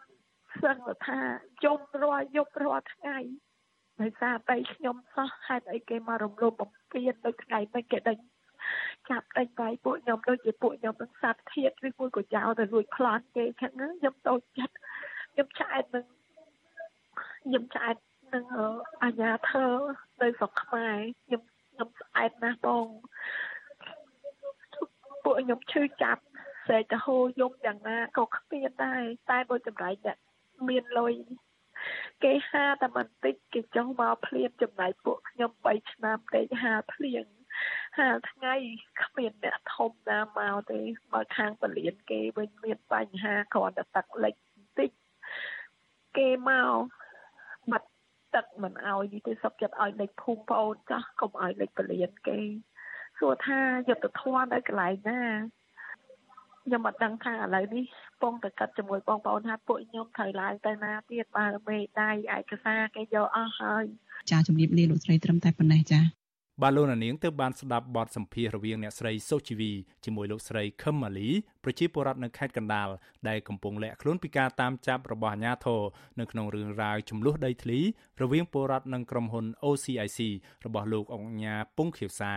សឹងថាយំរាល់យប់រាល់ថ្ងៃដោយសារតែខ្ញុំសោះហេតុអីគេមករំលោភបំពាននៅថ្ងៃនេះគេដេញចាប់ដេញបាយពួកខ្ញុំដូចជាពួកខ្ញុំនឹងសត្វធៀបឬមួយក៏ចោលទៅលួចប្លន់គេចឹងខ្ញុំតូចចិត្តខ្ញុំឆ្អែតនឹងខ្ញុំឆ្អែតនឹងអាញាធើនៅស្រុកខ្មែរខ្ញុំខ្ញុំស្អែតណាស់បងពួកខ្ញុំឈឺចាប់ស្រែកទៅហូរយំយ៉ាងណាក៏គ្មានដែរតែបើចម្រៃអ្នក មានលុយគេហាតែបន្តិចគេចង់មកភ្លៀនចំណាយពួកខ្ញុំ3ឆ្នាំទេហាភ្លៀងហាថ្ងៃគ្មានអ្នកធំណាមកទេបើខាងពលានគេវិញមានបញ្ហាគ្រាន់តែទឹកលិចបន្តិចគេមកបាត់ទឹកមិនអោយនេះទេសុខចិត្តឲ្យលេខភូមិប្អូនចាស់កុំឲ្យលេខពលានគេសួរថាយុទ្ធធម៌នៅកន្លែងណា ខ្ញុំអត់ដឹងថាឥឡូវនេះពងទៅកាត់ជាមួយបងប្អូនថាពួកខ្ញុំត្រូវឡើងទៅណាទៀតបើមេដៃឯកសារគេយកអស់ហើយចាជំរាបលាលោកស្រីត្រឹមតែប៉ុណ្ណេះចាបាទលោកនាងទើបបានស្ដាប់បទសម្ភាសរវាងអ្នកស្រីសុជីវីជាមួយលោកស្រីខឹមម៉ាលីប្រជាពលរដ្ឋនៅខេត្តកណ្ដាលដែលកំពុងលាក់ខ្លួនពីការតាមចាប់របស់អាជ្ញាធរនៅក្នុងរឿងរ៉ាវចំនួនដីធ្លីរវាងពលរដ្ឋនិងក្រុមហ៊ុន OCIC របស់លោកអង្គញាពងខៀវសែ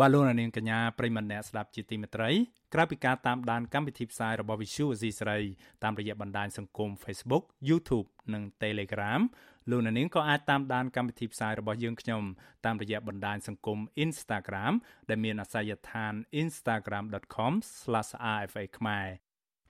បាទលោកនាងកញ្ញាប្រិមម្នាក់ស្ដាប់ជាទីមេត្រីក្រៅពីការតាមដានកម្មវិធីផ្សាយរបស់ Visual Asia ស្រីតាមរយៈបណ្ដាញសង្គម Facebook YouTube និង Telegram លោកនាងក៏អាចតាមដានកម្មវិធីផ្សាយរបស់យើងខ្ញុំតាមរយៈបណ្ដាញសង្គម Instagram ដែលមានអាសយដ្ឋាន instagram.com/rfa ខ្មែរ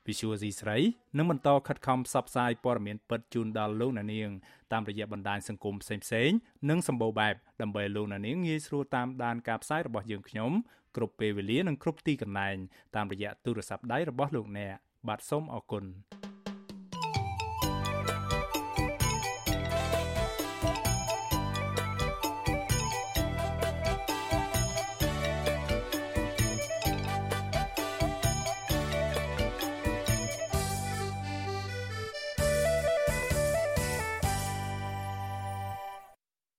Visual C ស្រីនឹងបន្តខិតខំផ្សព្វផ្សាយព័ត៌មានពិតជូនដល់លោកអ្នកនាងតាមរយៈបណ្ដាញសង្គមផ្សេងៗនិងសម្បូរបែបដើម្បីលោកអ្នកនាងងាយស្រួលតាមដានការផ្សាយរបស់យើងខ្ញុំគ្រប់ពេលវេលានិងគ្រប់ទីកន្លែងតាមរយៈទូរស័ព្ទដៃរបស់លោកអ្នកបាទសូមអរគុណ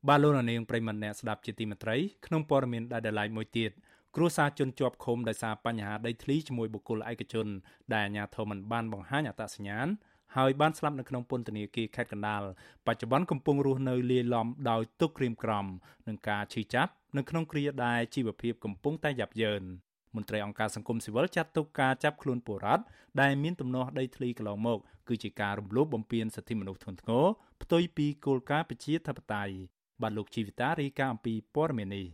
បាទលោកនាងប្រិមត្តអ្នកស្ដាប់ជាទីមេត្រីក្នុងព័ត៌មានដែលដライមួយទៀតគ្រួសារជនជាប់ឃុំដោយសារបញ្ហាដីធ្លីជាមួយបុគ្គលឯកជន ដែលអាជ្ញាធរមិនបានបង្ហាញអត្តសញ្ញាណហើយបានស្លាប់នៅក្នុងពន្ធនាគារខេត្តកណ្ដាលបច្ចុប្បន្នកំពុងរស់នៅលាយឡំដោយទុក្ខក្រៀមក្រំនឹងការឈឺចាប់នៅក្នុងគ្រាដែលជីវភាពកំពុងតែយ៉ាប់យ៉ឺនមន្ត្រីអង្គការសង្គមស៊ីវិលចាត់ទុកការចាប់ខ្លួនពលរដ្ឋដែលមានទំនាស់ដីធ្លីកន្លងមកគឺជាការរំលោភបំពានសិទ្ធិមនុស្សធ្ងន់ធ្ងរផ្ទុយពីគោលការណ៍ប្រជាធិបតេយ្យ បាទលោកជីវិតារីកាអំពីព័ត៌មាននេះ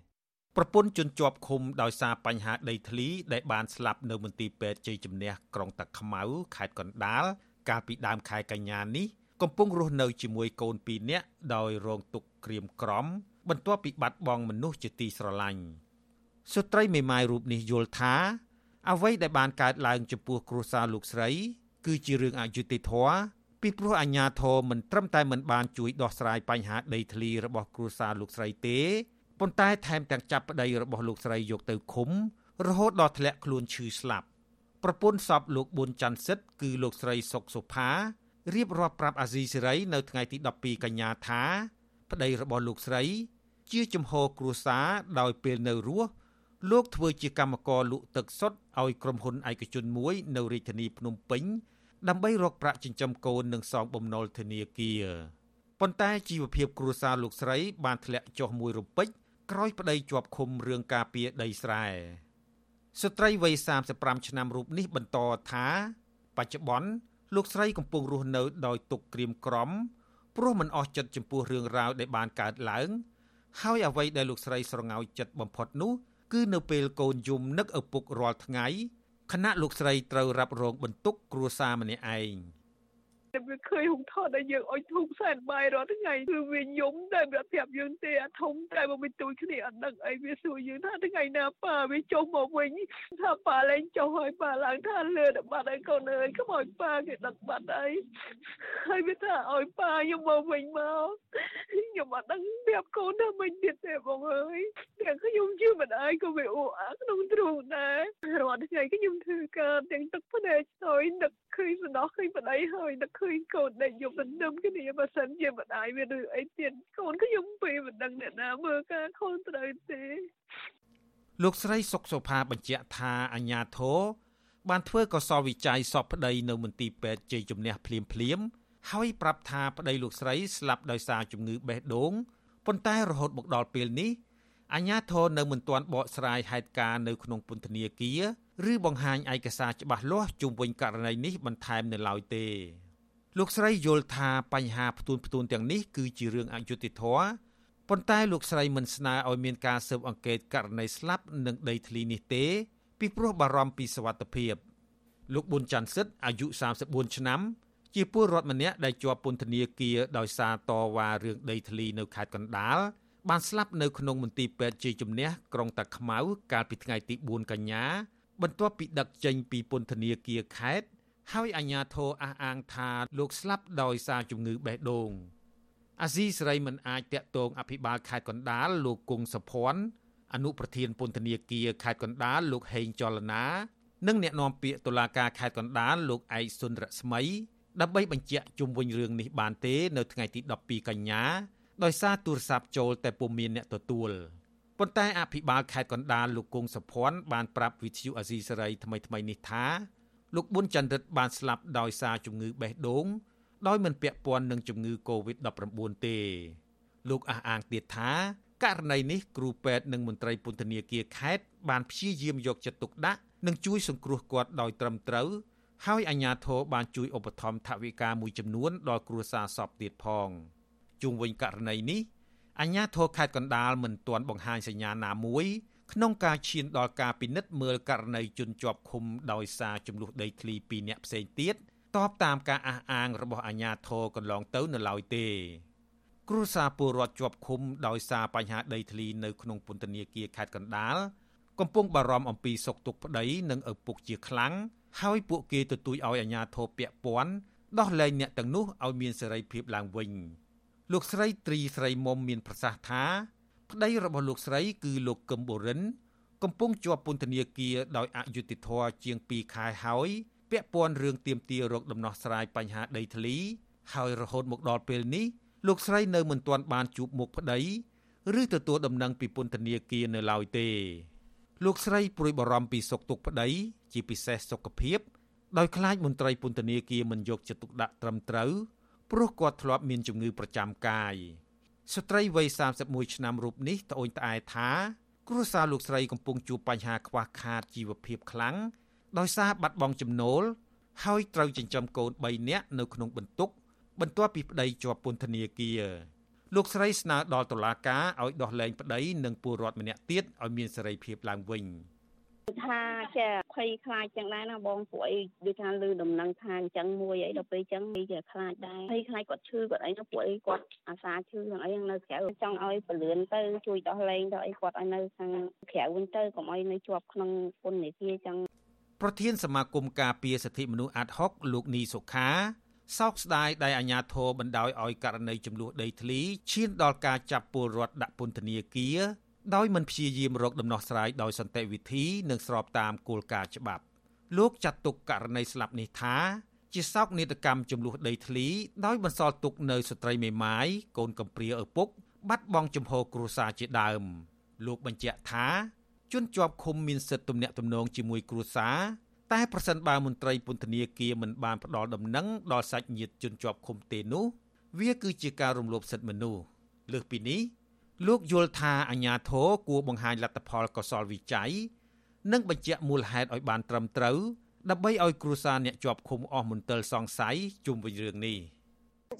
ប្រពន្ធជនជាប់ឃុំដោយសារបញ្ហាដីធ្លីដែលបានស្លាប់នៅមន្ទីរពេទ្យជ័យជំនះក្រុងតាខ្មៅខេត្តកណ្ដាលកាលពីដើមខែកញ្ញានេះកំពុងរស់នៅជាមួយកូន2នាក់ដោយរងទុក្ខក្រៀមក្រំ បន្ទាប់ពីបាត់បង់មនុស្សជាទីស្រឡាញ់ស្ត្រីមេម៉ាយរូបនេះយល់ថាអ្វីដែលបានកើតឡើងចំពោះគ្រួសារលោកស្រី គឺជារឿងអយុត្តិធម៌ ពីព្រោះអាជ្ញាធរមិនត្រឹមតែមិនបានជួយដោះស្រាយបញ្ហាដីធ្លីរបស់គ្រួសារលោកស្រីទេប៉ុន្តែថែមទាំងចាប់ប្តីរបស់លោកស្រីយកទៅឃុំ រហូតដល់ធ្លាក់ខ្លួនឈឺស្លាប់ប្រពន្ធសពលោកប៊ុនច័ន្ទសិទ្ធគឺលោកស្រីសុកសុផារៀបរាប់ប្រាប់អាស៊ីសេរីនៅថ្ងៃទី12កញ្ញាថា ប្តីរបស់លោកស្រី ជាជំហរគ្រួសារដោយពេលនៅរស់លោកធ្វើជាកម្មករលក់ទឹកសុទ្ធឲ្យក្រុមហ៊ុនឯកជនមួយ នៅរាជធានីភ្នំពេញ ដើម្បីរកប្រាក់ចិញ្ចឹមកូននិងសងបំណុលធនាគារប៉ុន្តែជីវភាពគ្រួសារលោកស្រីបានធ្លាក់ចុះមួយរំពេចក្រោយប្តីជាប់ឃុំរឿងការពារដីស្រែស្ត្រីវ័យ35ឆ្នាំរូបនេះបន្តថាបច្ចុប្បន្នលោកស្រីកំពុងរស់នៅដោយទុក្ខក្រៀមក្រំព្រោះមិនអស់ចិត្តចំពោះរឿងរ៉ាវដែលបានកើតឡើង ហើយអ្វីដែលលោកស្រីស្រងោយចិត្តបំផុតនោះគឺនៅពេលកូនយំនឹកឪពុករាល់ថ្ងៃ ខណៈលោកស្រីត្រូវរ៉ាប់រងបន្ទុកគ្រួសារម្នាក់ឯង តែវាឃើញហុងថតដែលយើងអុយធូបសែនបាយរាល់ថ្ងៃគឺវាយំតែវាប្រាប់យើងទេអាធំតែមកមិនទួយគ្នាអត់ដឹងអីវាសួរយើងថាថ្ងៃណាប៉ាវាចុះមកវិញថាប៉ាលែងចុះហើយប៉ាឡើងថាលឿនបាត់ហើយកូនអើយខ្មោចប៉ាគេដឹកបាត់ហើយហើយវាថាឲ្យប៉ាខ្ញុំមកវិញមកខ្ញុំអត់ដឹងប្រាប់កូនថាមិនទៀតទេបងអើយទាំងខ្ញុំជឿមិនអើយក៏វាអ៊ូអាក្នុងទ្រូងដែររាល់ថ្ងៃខ្ញុំធ្វើការទាំងទឹកភ្នែកស្ទយនឹកឃើញសំណោះឃើញប្តីហើយនឹកឃើញកូនដែលយកដណ្ដឹងគ្នាបើសិនជាម្ដាយវាឬអីទៀតកូនខ្ញុំពេលមិនដឹងអ្នកណាមើលការខុសត្រូវទេលោកស្រីសុកសុផាបញ្ជាក់ថាអញ្ញាធរបានធ្វើកសលវិច័យសពប្តីនៅមន្ទីរពេទ្យជ័យជំនះភ្លាមភ្លាមហើយប្រាប់ថាប្តីលោកស្រីស្លាប់ដោយសារជំងឺបេះដូងប៉ុន្តែរហូតមកដល់ពេលនេះអញ្ញាធរនៅមិនទាន់បកស្រាយហេតុការណ៍នៅក្នុងពន្ធនាគារឬបង្ហាញឯកសារច្បាស់លាស់ជុំវិញករណីនេះបន្ថែមនៅឡើយទេ លោកស្រីយល់ថាបញ្ហាផ្ទួនផ្ទួនទាំងនេះគឺជារឿងអយុត្តិធម៌ប៉ុន្តែលោកស្រីមិនស្នើឲ្យមានការស៊ើបអង្កេតករណីស្លាប់នឹងដីធ្លីនេះទេពីព្រោះបារម្ភពីសវត្ថិភាពលោកប៊ុនច័ន្ទសិទ្ធអាយុ34ឆ្នាំ ជាពលរដ្ឋម្នាក់ដែលជាប់ពន្ធនាគារដោយសារតវ៉ារឿងដីធ្លីនៅខេត្តកណ្ដាលបានស្លាប់នៅក្នុងមន្ទីរពេទ្យជ័យជំនះក្រុងតាខ្មៅកាលពីថ្ងៃទី4កញ្ញាបន្ទាប់ពីដឹកចេញពីពន្ធនាគារខេត្ត ហើយអាជ្ញាធរអះអាងថាលោកស្លាប់ដោយសារជំងឺបេះដូងអាស៊ីសេរីមិនអាចតាក់ទងអភិបាលខេត្តកណ្ដាលលោកគង់សុភ័ណ្ឌអនុប្រធានពន្ធនាគារខេត្តកណ្ដាលលោកហេងចលនានិងអ្នកនាំពាក្យតុលាការខេត្តកណ្ដាលលោកឯកសុនរស្មីដើម្បីបញ្ជាក់ជុំវិញរឿងនេះបានទេនៅថ្ងៃទី12កញ្ញាដោយសារទូរស័ព្ទចូលតែពុំមានអ្នកទទួលប៉ុន្តែអភិបាលខេត្តកណ្ដាលលោកគង់សុភ័ណ្ឌបានប្រាប់វិទ្យុអាស៊ីសេរីថ្មីថ្មីនេះថា លោកប៊ុនចន្ទរិទ្ធបានស្លាប់ដោយសារជំងឺបេះដូង ដោយមិនពាក់ព័ន្ធនឹងជំងឺ Covid-19 ទេលោកអះអាងទៀតថាករណីនេះគ្រូពេទ្យនិងមន្ត្រីពន្ធនាគារខេត្តបានព្យាយាមយកចិត្តទុកដាក់និងជួយសង្គ្រោះគាត់ដោយត្រឹមត្រូវហើយអាជ្ញាធរបានជួយឧបត្ថម្ភថវិកាមួយចំនួនដល់គ្រួសារសពទៀតផងជុំវិញករណីនេះអាជ្ញាធរខេត្តកណ្ដាលមិនទាន់បង្ហាញសញ្ញាណាមួយ ក្នុងការឈានដល់ការពិនិត្យមើលករណីជនជាប់ឃុំដោយសារចំនួនដីធ្លីពីរអ្នកផ្សេងទៀតតបតាមការអះអាងរបស់អាជ្ញាធរកន្លងទៅនៅឡើយទេគ្រួសារពលរដ្ឋជាប់ឃុំដោយសារបញ្ហាដីធ្លីនៅក្នុងពន្ធនាគារខេត្តកណ្ដាលកំពុងបារម្ភអំពីសុខទុក្ខប្តីនិងឪពុកជាខ្លាំងហើយពួកគេទទូចឲ្យអាជ្ញាធរពាក់ព័ន្ធដោះលែងអ្នកទាំងនោះឲ្យមានសេរីភាពឡើងវិញលោកស្រីត្រីស្រីមុំមានប្រសាសន៍ថា ប្តីរបស់លោកស្រីគឺលោកកឹមបូរិន កំពុងជាប់ពន្ធនាគារដោយអយុត្តិធម៌ជាង2ខែហើយពាក់ព័ន្ធរឿងទៀមទារោគដំណោះស្រាយបញ្ហាដីធ្លី ហើយរហូតមកដល់ពេលនេះលោកស្រីនៅមិនទាន់បានជួបមុខប្តីឬទទួលដំណឹងពីពន្ធនាគារនៅឡើយទេលោកស្រីព្រួយបារម្ភពីសុខទុក្ខប្តីជាពិសេសសុខភាពដោយខ្លាចមន្ត្រីពន្ធនាគារមិនយកចិត្តទុកដាក់ត្រឹមត្រូវព្រោះគាត់ធ្លាប់មានជំងឺប្រចាំកាយ ស្ត្រីវ័យ31ឆ្នាំរូបនេះត្អូញត្អែថា គ្រួសារលោកស្រីកំពុងជួបបញ្ហាខ្វះខាតជីវភាពខ្លាំងដោយសារបាត់បង់ចំណូល ហើយត្រូវចិញ្ចឹមកូន3នាក់នៅក្នុងបន្ទុក បន្ទាប់ពីប្តីជាប់ពន្ធនាគារលោកស្រីស្នើដល់តុលាការឲ្យដោះលែងប្តីនិងពលរដ្ឋម្នាក់ទៀតឲ្យមានសេរីភាពឡើងវិញ។ ថាចាភ័យខ្លាចចឹងដែរណាបងពួកអីដូចថាលឺដំណឹងថាអញ្ចឹងមួយអីដល់ពេលអញ្ចឹងនេះជាខ្លាចដែរភ័យខ្លាចគាត់ឈឺគាត់អីនោះពួកអីគាត់អាសាឈឺហ្នឹងអីនៅក្រៅចង់ឲ្យពលឿនទៅជួយដោះលែងទៅអីគាត់ឲ្យនៅខាងក្រៅវិញទៅកុំឲ្យនៅជាប់ក្នុងពន្ធនាគារចឹងប្រធានសមាគមការពារសិទ្ធិមនុស្សអាត់ហុកលោកនីសុខាសោកស្ដាយដែលអាជ្ញាធរបណ្ដោយឲ្យករណីចំនួនដីធ្លីឈានដល់ការចាប់ពលរដ្ឋដាក់ពន្ធនាគារ ដោយមិនព្យាយាមរកដំណោះស្រាយដោយសន្តិវិធីនិងស្របតាមគោលការណ៍ច្បាប់ លោកចាត់ទុកករណីស្លាប់នេះថា ជាសោកនាដកម្មចំនួនដីធ្លីដោយបន្សល់ទុកនៅស្ត្រីមេម៉ាយកូនកំព្រាឪពុក បាត់បង់ចំហគ្រួសារជាដើម លោកបញ្ជាក់ថាជនជាប់ឃុំមានសិទ្ធិទំនាក់ទំនងជាមួយគ្រួសារតែប្រសិនបើមន្ត្រីពន្ធនាគារមិនបានផ្ដល់ដំណឹងដល់សាច់ញាតិជនជាប់ឃុំទេនោះវាគឺជាការរំលោភសិទ្ធិមនុស្សលើសពីនេះ លោកយល់ថាអាញាធរគួរបង្ហាញលទ្ធផលកុសលវិច័យនិងបញ្ជាក់មូលហេតុឲ្យបានត្រឹមត្រូវដើម្បីឲ្យគ្រួសារអ្នកជាប់ឃុំអស់មន្ទិលសង្ស័យជុំវិញរឿងនេះ។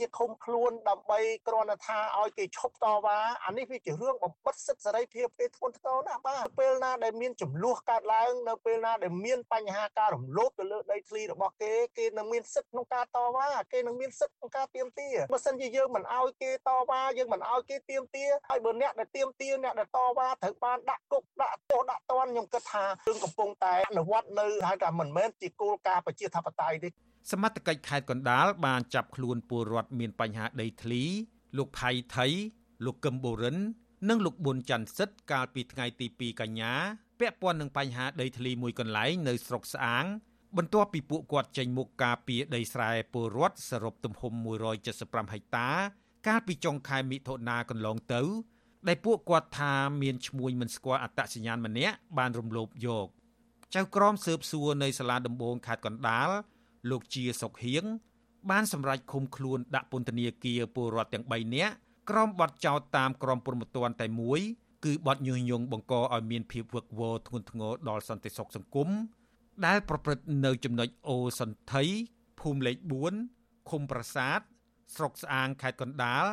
ជាឃុំខ្លួនដើម្បីគ្រាន់តែថាឲ្យគេឈប់តវ៉ាអានេះវាជារឿងបំបិតសិទ្ធិសេរីភាពទេធ្ងន់ធ្ងរណាស់បាទពេលណាដែលមានចំនួនកើតឡើងនៅពេលណាដែលមានបញ្ហាការរំលោភទៅលើដីធ្លីរបស់គេគេនឹងមានសិទ្ធិក្នុងការតវ៉ាគេនឹងមានសិទ្ធិក្នុងការទៀមទាបើសិនជាយើងមិនឲ្យគេតវ៉ាយើងមិនឲ្យគេទៀមទាហើយបើអ្នកដែលទៀមទាអ្នកដែលតវ៉ាត្រូវបានដាក់គុកដាក់ទោសដាក់ទណ្ឌខ្ញុំគិតថារឿងកំពុងតែអនុវត្តនៅហៅថាមិនមែនជាគោលការណ៍ប្រជាធិបតេយ្យទេ សមត្ថកិច្ចខេត្តកណ្ដាលបានចាប់ខ្លួនពលរដ្ឋមានបញ្ហាដីធ្លី លោកផៃថៃ លោកកឹមបូរិន និងលោកប៊ុនច័ន្ទសិទ្ធកាលពីថ្ងៃទី2កញ្ញាពាក់ព័ន្ធនឹងបញ្ហាដីធ្លីមួយកន្លែងនៅស្រុកស្អាង បន្ទាប់ពីពួកគាត់ចេញមុខការពីដីស្រែពលរដ្ឋសរុបទំហំ175ហិកតា កាលពីចុងខែមិថុនាកន្លងទៅ ដែលពួកគាត់ថាមានឈ្មោះមិនស្គាល់អត្តសញ្ញាណម្នាក់បានរំលោភយកចៅក្រមស៊ើបសួរនៅសាលាដំបងខេត្តកណ្ដាល លោកជាសុកហៀងបានសម្រេចឃុំខ្លួនដាក់ពន្ធនាគារពលរដ្ឋទាំង3នាក់ក្រោមបទចោទតាមក្រមព្រហ្មទណ្ឌតែមួយគឺបទញុះញង់បង្កឲ្យមានភាពវឹកវរធ្ងន់ធ្ងរដល់សន្តិសុខសង្គមដែលប្រព្រឹត្តនៅចំណុចអូសន្ធិភូមិលេខ4ឃុំប្រាសាទស្រុកស្អាងខេត្តកណ្ដាល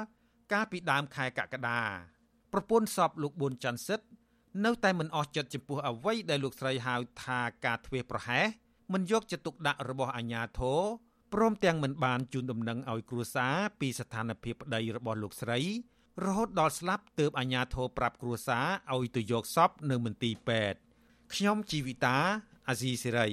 កាលពីដើមខែកក្កដាប្រពន្ធសពលោកប៊ុនច័ន្ទសិទ្ធនៅតែមិនអស់ចិត្តចំពោះអ្វីដែលលោកស្រីហៅថាការធ្វេសប្រហែស មិនយកចិត្តទុកដាក់របស់អាជ្ញាធរព្រមទាំងមិនបានជូនដំណឹងឲ្យគ្រួសារពីស្ថានភាពប្តីរបស់លោកស្រី រហូតដល់ស្លាប់ទើបអាជ្ញាធរប្រាប់គ្រួសារឲ្យទៅយកសពនៅមន្ទីរពេទ្យខ្ញុំជីវិតាអាស៊ីសេរី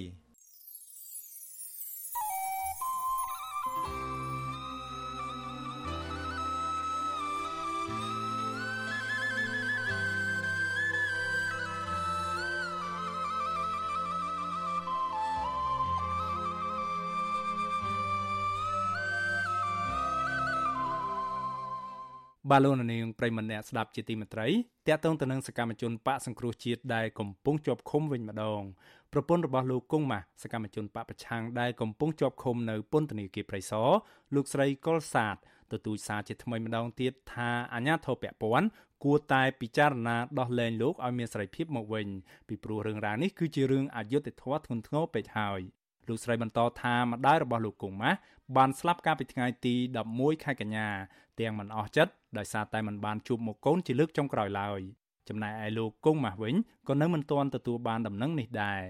បាទលោកនាងប្រិមម្នាក់ស្ដាប់ជាទីមេត្រីតាក់ទងទៅនឹងសកម្មជនបកសង្គ្រោះជាតិដែលកំពុងជាប់ឃុំវិញម្ដងប្រពន្ធរបស់លោកគង់ម៉ាស់សកម្មជនបកប្រឆាំងដែលកំពុងជាប់ឃុំនៅពន្ធនាគារព្រៃសរលោកស្រីកុលសាទទទូចសារជាថ្មីម្ដងទៀតថាអាញាធរពពាន់គួរតែពិចារណាដោះលែងលោកឲ្យមានសេរីភាពមកវិញពីព្រោះរឿងរ៉ាវនេះគឺជារឿងអយុត្តិធម៌ធ្ងន់ធ្ងរពេកហើយលោកស្រីបន្តថាម្ដាយរបស់លោកគង់ម៉ាស់បានស្លាប់កាលពីថ្ងៃទី11ខែកញ្ញាទាំងមិនអស់ចិត្ត ដោយសារតែមិនបានជួបមុខកូនជាលើកចុងក្រោយឡើយចំណែកឯលោកគង់ម៉ាស់វិញក៏នៅមិនទាន់ទទួលបានដំណឹងនេះដែរ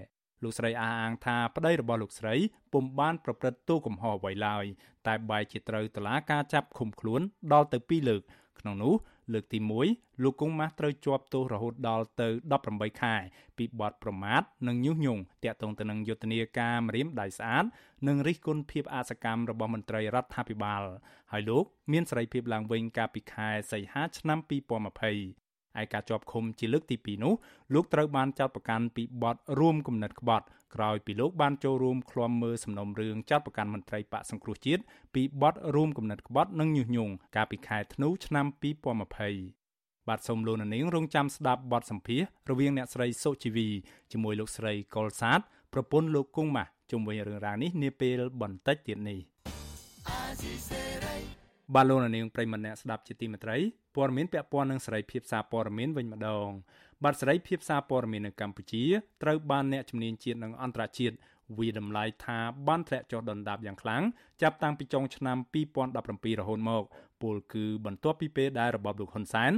លោកស្រីអះអាងថាប្តីរបស់លោកស្រីពុំបានប្រព្រឹត្តទោសកំហុសអ្វីឡើយតែបែរជាត្រូវតុលាការចាប់ឃុំខ្លួនដល់ទៅ2លើកក្នុងនោះ លើកទី1លោកគង់ម៉ាស់ត្រូវជាប់ទោសរហូតដល់ទៅ18ខែពីបទប្រមាថនិងញុះញង់តាក់ទងទៅនឹងយុទ្ធនាការម្រាមដៃស្អាតនិងរិះគន់ភាពអសកម្មរបស់មន្ត្រីរដ្ឋាភិបាលហើយលោកមានសេរីភាពឡើងវិញកាលពីខែសីហាឆ្នាំ2020 ឯការជាប់ឃុំជាលើកទី2នោះលោកត្រូវបានចោទប្រកាន់ពីបទរួមគំនិតក្បត់ក្រោយពីលោកបានចូលរួមឃ្លាំមើលសំណុំរឿងចោទប្រកាន់មន្ត្រីបកសង្គ្រោះជាតិពីបទរួមគំនិតក្បត់និងញុះញង់កាលពីខែធ្នូឆ្នាំ2020បាទសូមលោកនាងរងចាំស្ដាប់បទសម្ភាសរវាងអ្នកស្រីសុជីវីជាមួយលោកស្រីកុលសាទប្រពន្ធលោកគង់ម៉ាស់ជុំវិញរឿងរ៉ាវនេះនាពេលបន្តិចទៀតនេះ បាទលោកនាងប្រិមម្នាក់ស្ដាប់ជាទីមេត្រីព័ត៌មានពាក់ព័ន្ធនឹងសេរីភាពសារព័ត៌មានវិញម្ដងបាទសេរីភាពសារព័ត៌មាននៅកម្ពុជាត្រូវបានអ្នកជំនាញជាតិនិងអន្តរជាតិវាតម្លៃថាបានធ្លាក់ចុះដុនដាបយ៉ាងខ្លាំងចាប់តាំងពីចុងឆ្នាំ2017រហូតមកពលគឺបន្ទាប់ពីពេលដែលរបបលោកហ៊ុនសែន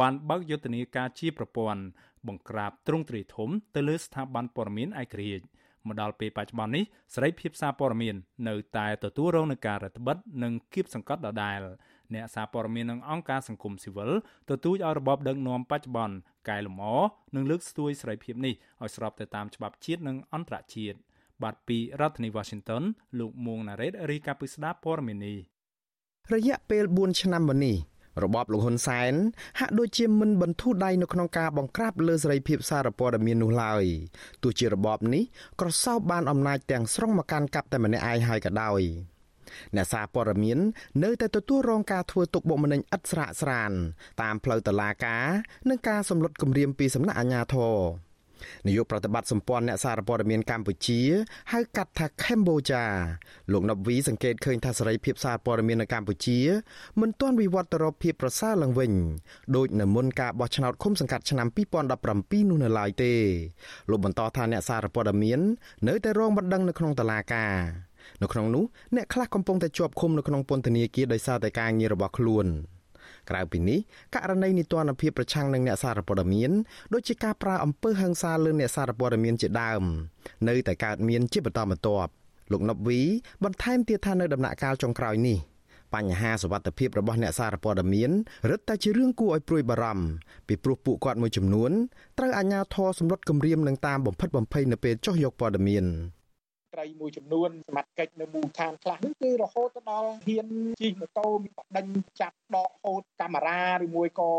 បានបើកយុទ្ធនាការជាប្រព័ន្ធបង្ក្រាបទ្រង់ទ្រាយធំទៅលើស្ថាប័នព័ត៌មានឯករាជ្យ មកដល់ពេលបច្ចុប្បន្ននេះសេរីភាពសារព័ត៌មាននៅតែទទួលរងនឹងការរឹតបន្តឹងនិងគៀបសង្កត់ដដែលអ្នកសារព័ត៌មាននិងអង្គការសង្គមស៊ីវិលទទូចឲ្យរបបដឹកនាំបច្ចុប្បន្នកែលម្អនិងលើកស្ទួយសេរីភាពនេះឲ្យស្របទៅតាមច្បាប់ជាតិនិងអន្តរជាតិបាទពីរដ្ឋធានី Washington លោកមួងណារ៉េតរីកាពីស្ដាប់ព័ត៌មាននេះរយៈពេល4ឆ្នាំមកនេះ របបលោកហ៊ុនសែនហាក់ដូចជាមិនបន្ធូរដៃនៅក្នុងការបង្ក្រាបលើសេរីភាពសារព័ត៌មាននោះឡើយទោះជារបបនេះក្រសោបបានអំណាចទាំងស្រុងមកកាន់កាប់តែម្នាក់ឯងហើយក៏ដោយអ្នកសារព័ត៌មាននៅតែទទួលរងការធ្វើទុកបុកម្នេញឥតស្រាកស្រានតាមផ្លូវតុលាការនិងការសម្លុតគម្រាមពីសំណាក់អាជ្ញាធរ នាយកប្រតិបត្តិសម្ព័ន្ធអ្នកសារព័ត៌មានកម្ពុជាហៅកាត់ថា Cambodia លោកណប់វីសង្កេតឃើញថាសេរីភាពសារព័ត៌មាននៅកម្ពុជាមិនទាន់វិវត្តទៅរកភាពប្រសើរឡើងវិញដោយនៅមុនការបោះឆ្នោតឃុំសង្កាត់ឆ្នាំ2017នោះនៅឡើយទេលោកបន្តថាអ្នកសារព័ត៌មាននៅតែរងបណ្ដឹងនៅក្នុងតុលាការនៅក្នុងនោះអ្នកខ្លះកំពុងតែជាប់ឃុំនៅក្នុងពន្ធនាគារដោយសារតែការងាររបស់ខ្លួន។ ក្រៅពីនេះករណីនីតិរដ្ឋភាពប្រឆាំងនឹងអ្នកសារព័ត៌មានដូចជាការប្រើអំពើហិង្សាលើអ្នកសារព័ត៌មានជាដើម នៅតែកើតមានជាបន្តបន្ទាប់លោកណប់វីបន្ថែមទៀតថានៅដំណាក់កាលចុងក្រោយនេះបញ្ហាសវត្ថភាពរបស់អ្នកសារព័ត៌មានរឹតតែជារឿងគួរឲ្យព្រួយបារម្ភពីព្រោះពួកគាត់មួយចំនួនត្រូវអាជ្ញាធរសម្លុតគម្រាមនឹងតាមបំផិតបំភ័យនៅពេលចុះយកព័ត៌មាន ត្រីមួយចំនួនសមត្ថកិច្ចនៅមូលដ្ឋានខ្លះនេះគឺរហូតដល់ហ៊ានជិះម៉ូតូមានបដិញចាប់ដកហូតកាមេរ៉ាឬមួយក៏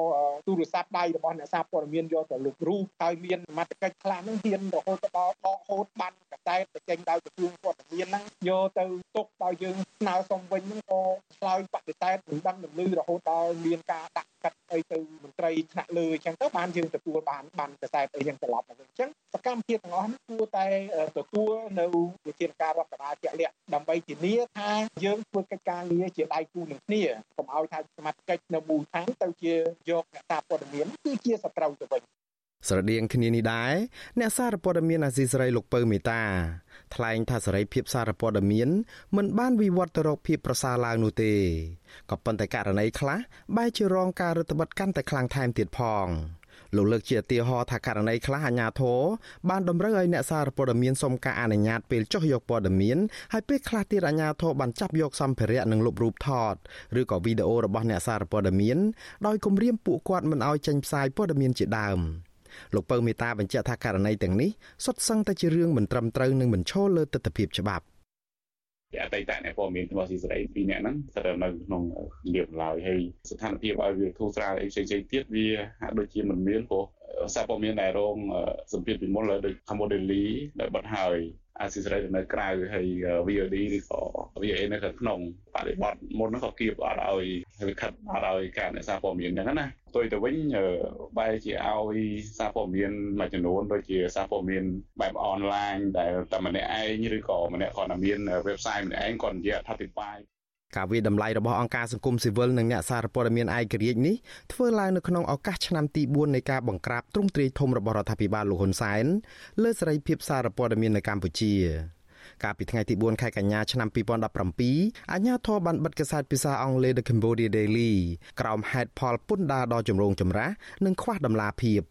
ទូរស័ព្ទដៃរបស់អ្នកសារព័ត៌មានយកទៅលុបរូបហើយមានសមត្ថកិច្ចខ្លះនឹងហ៊ានរហូតដល់ដកហូតបានកសែតទៅចេញដោយក្រសួងព័ត៌មានហ្នឹងយកទៅទុកដល់យើងស្នើសុំវិញហ្នឹងក៏ឆ្លើយបដិសេធមិនដឹងនឹងលឺរហូតដល់មានការដាក់កាត់អីទៅមន្ត្រីថ្នាក់លើអញ្ចឹងទៅបានយើងទទួលបានបានកសែតអីយ៉ាងត្រឡប់មកវិញអញ្ចឹងសកម្មភាពទាំងអស់នេះគួរតែទទួលនៅវិធានការរដ្ឋបាលជាក់លាក់ដើម្បីធានាថាយើងធ្វើកិច្ចការងារជាដៃគូនឹងគ្នាកុំឲ្យថាសមត្ថកិច្ចនៅមូលដ្ឋានទៅជាយកអ្នកតាព័ត៌មានគឺជាសត្រូវទៅវិញស្រដៀងគ្នានេះដែរអ្នកសារព័ត៌មានអាស៊ីសេរីលោកពៅមេតាថ្លែងថាសេរីភាពសារព័ត៌មានមិនបានវិវត្តទៅរកភាពប្រសើរឡើងនោះទេក៏ប៉ុន្តែករណីខ្លះបែរជារងការរដ្ឋបတ်កាន់តែខ្លាំងថែមទៀតផង លោកលើកជាឧទាហរណ៍ថាករណីខ្លះអាជ្ញាធរបានតម្រូវឲ្យអ្នកសារព័ត៌មានសុំការអនុញ្ញាតពេលចុះយកព័ត៌មានហើយពេលខ្លះទៀតអាជ្ញាធរបានចាប់យកសម្ភារៈនិងលុបរូបថតឬក៏វីដេអូរបស់អ្នកសារព័ត៌មានដោយគំរាមពួកគាត់មិនឲ្យចេញផ្សាយព័ត៌មានជាដើមលោកពៅមេតាបញ្ជាក់ថាករណីទាំងនេះសុទ្ធសឹងតែជារឿងមិនត្រឹមត្រូវនិងមិនឈលលើទស្សនវិជ្ជាច្បាប់ អតីតអ្នកព័ត៌មានរបស់ស៊ីសេរីពីរនាក់ហ្នឹងស្ថិតនៅក្នុងលៀបឡើយហើយស្ថានភាពឲ្យវាធូរស្រាលអីផ្សេងៗទៀតវាហាក់ដូចជាមិនមានព្រោះសារព័ត៌មានដែលរងសម្ពាធពីមុនលើដូច Cambodia ដែលបាត់ហើយ អាស៊ីសេរីនៅក្រៅហើយ VOD ឬក៏ VA នៅខាងក្នុងបរិបទមុនហ្នឹងក៏គៀបអត់ឲ្យវិខិតអត់ឲ្យការអ្នកសារព័ត៌មានហ្នឹងណាផ្ទុយទៅវិញបែរជាឲ្យសារព័ត៌មានមួយចំនួនដូចជាសារព័ត៌មានបែបអនឡាញដែលតែម្នាក់ឯងឬក៏ម្នាក់គាត់មាន website ម្នាក់ឯងគាត់និយាយអធិប្បាយ ការវិតម្លៃរបស់អង្គការសង្គមស៊ីវិលនិងអ្នកសារព័ត៌មានឯករាជ្យនេះធ្វើឡើងនៅក្នុងឱកាសឆ្នាំទី4នៃការបង្ក្រាបទ្រង់ទ្រាយធំរបស់រដ្ឋាភិបាលលោកហ៊ុនសែនលើសេរីភាពសារព័ត៌មាននៅកម្ពុជាកាលពីថ្ងៃទី4ខែកញ្ញាឆ្នាំ2017អាជ្ញាធរបានបិទកាសែតភាសាអង់គ្លេស The Cambodia Daily ក្រោមហេតុផលពន្ធដារដ៏ចម្រូងចម្រាសនិងខ្វះដំណាភៀប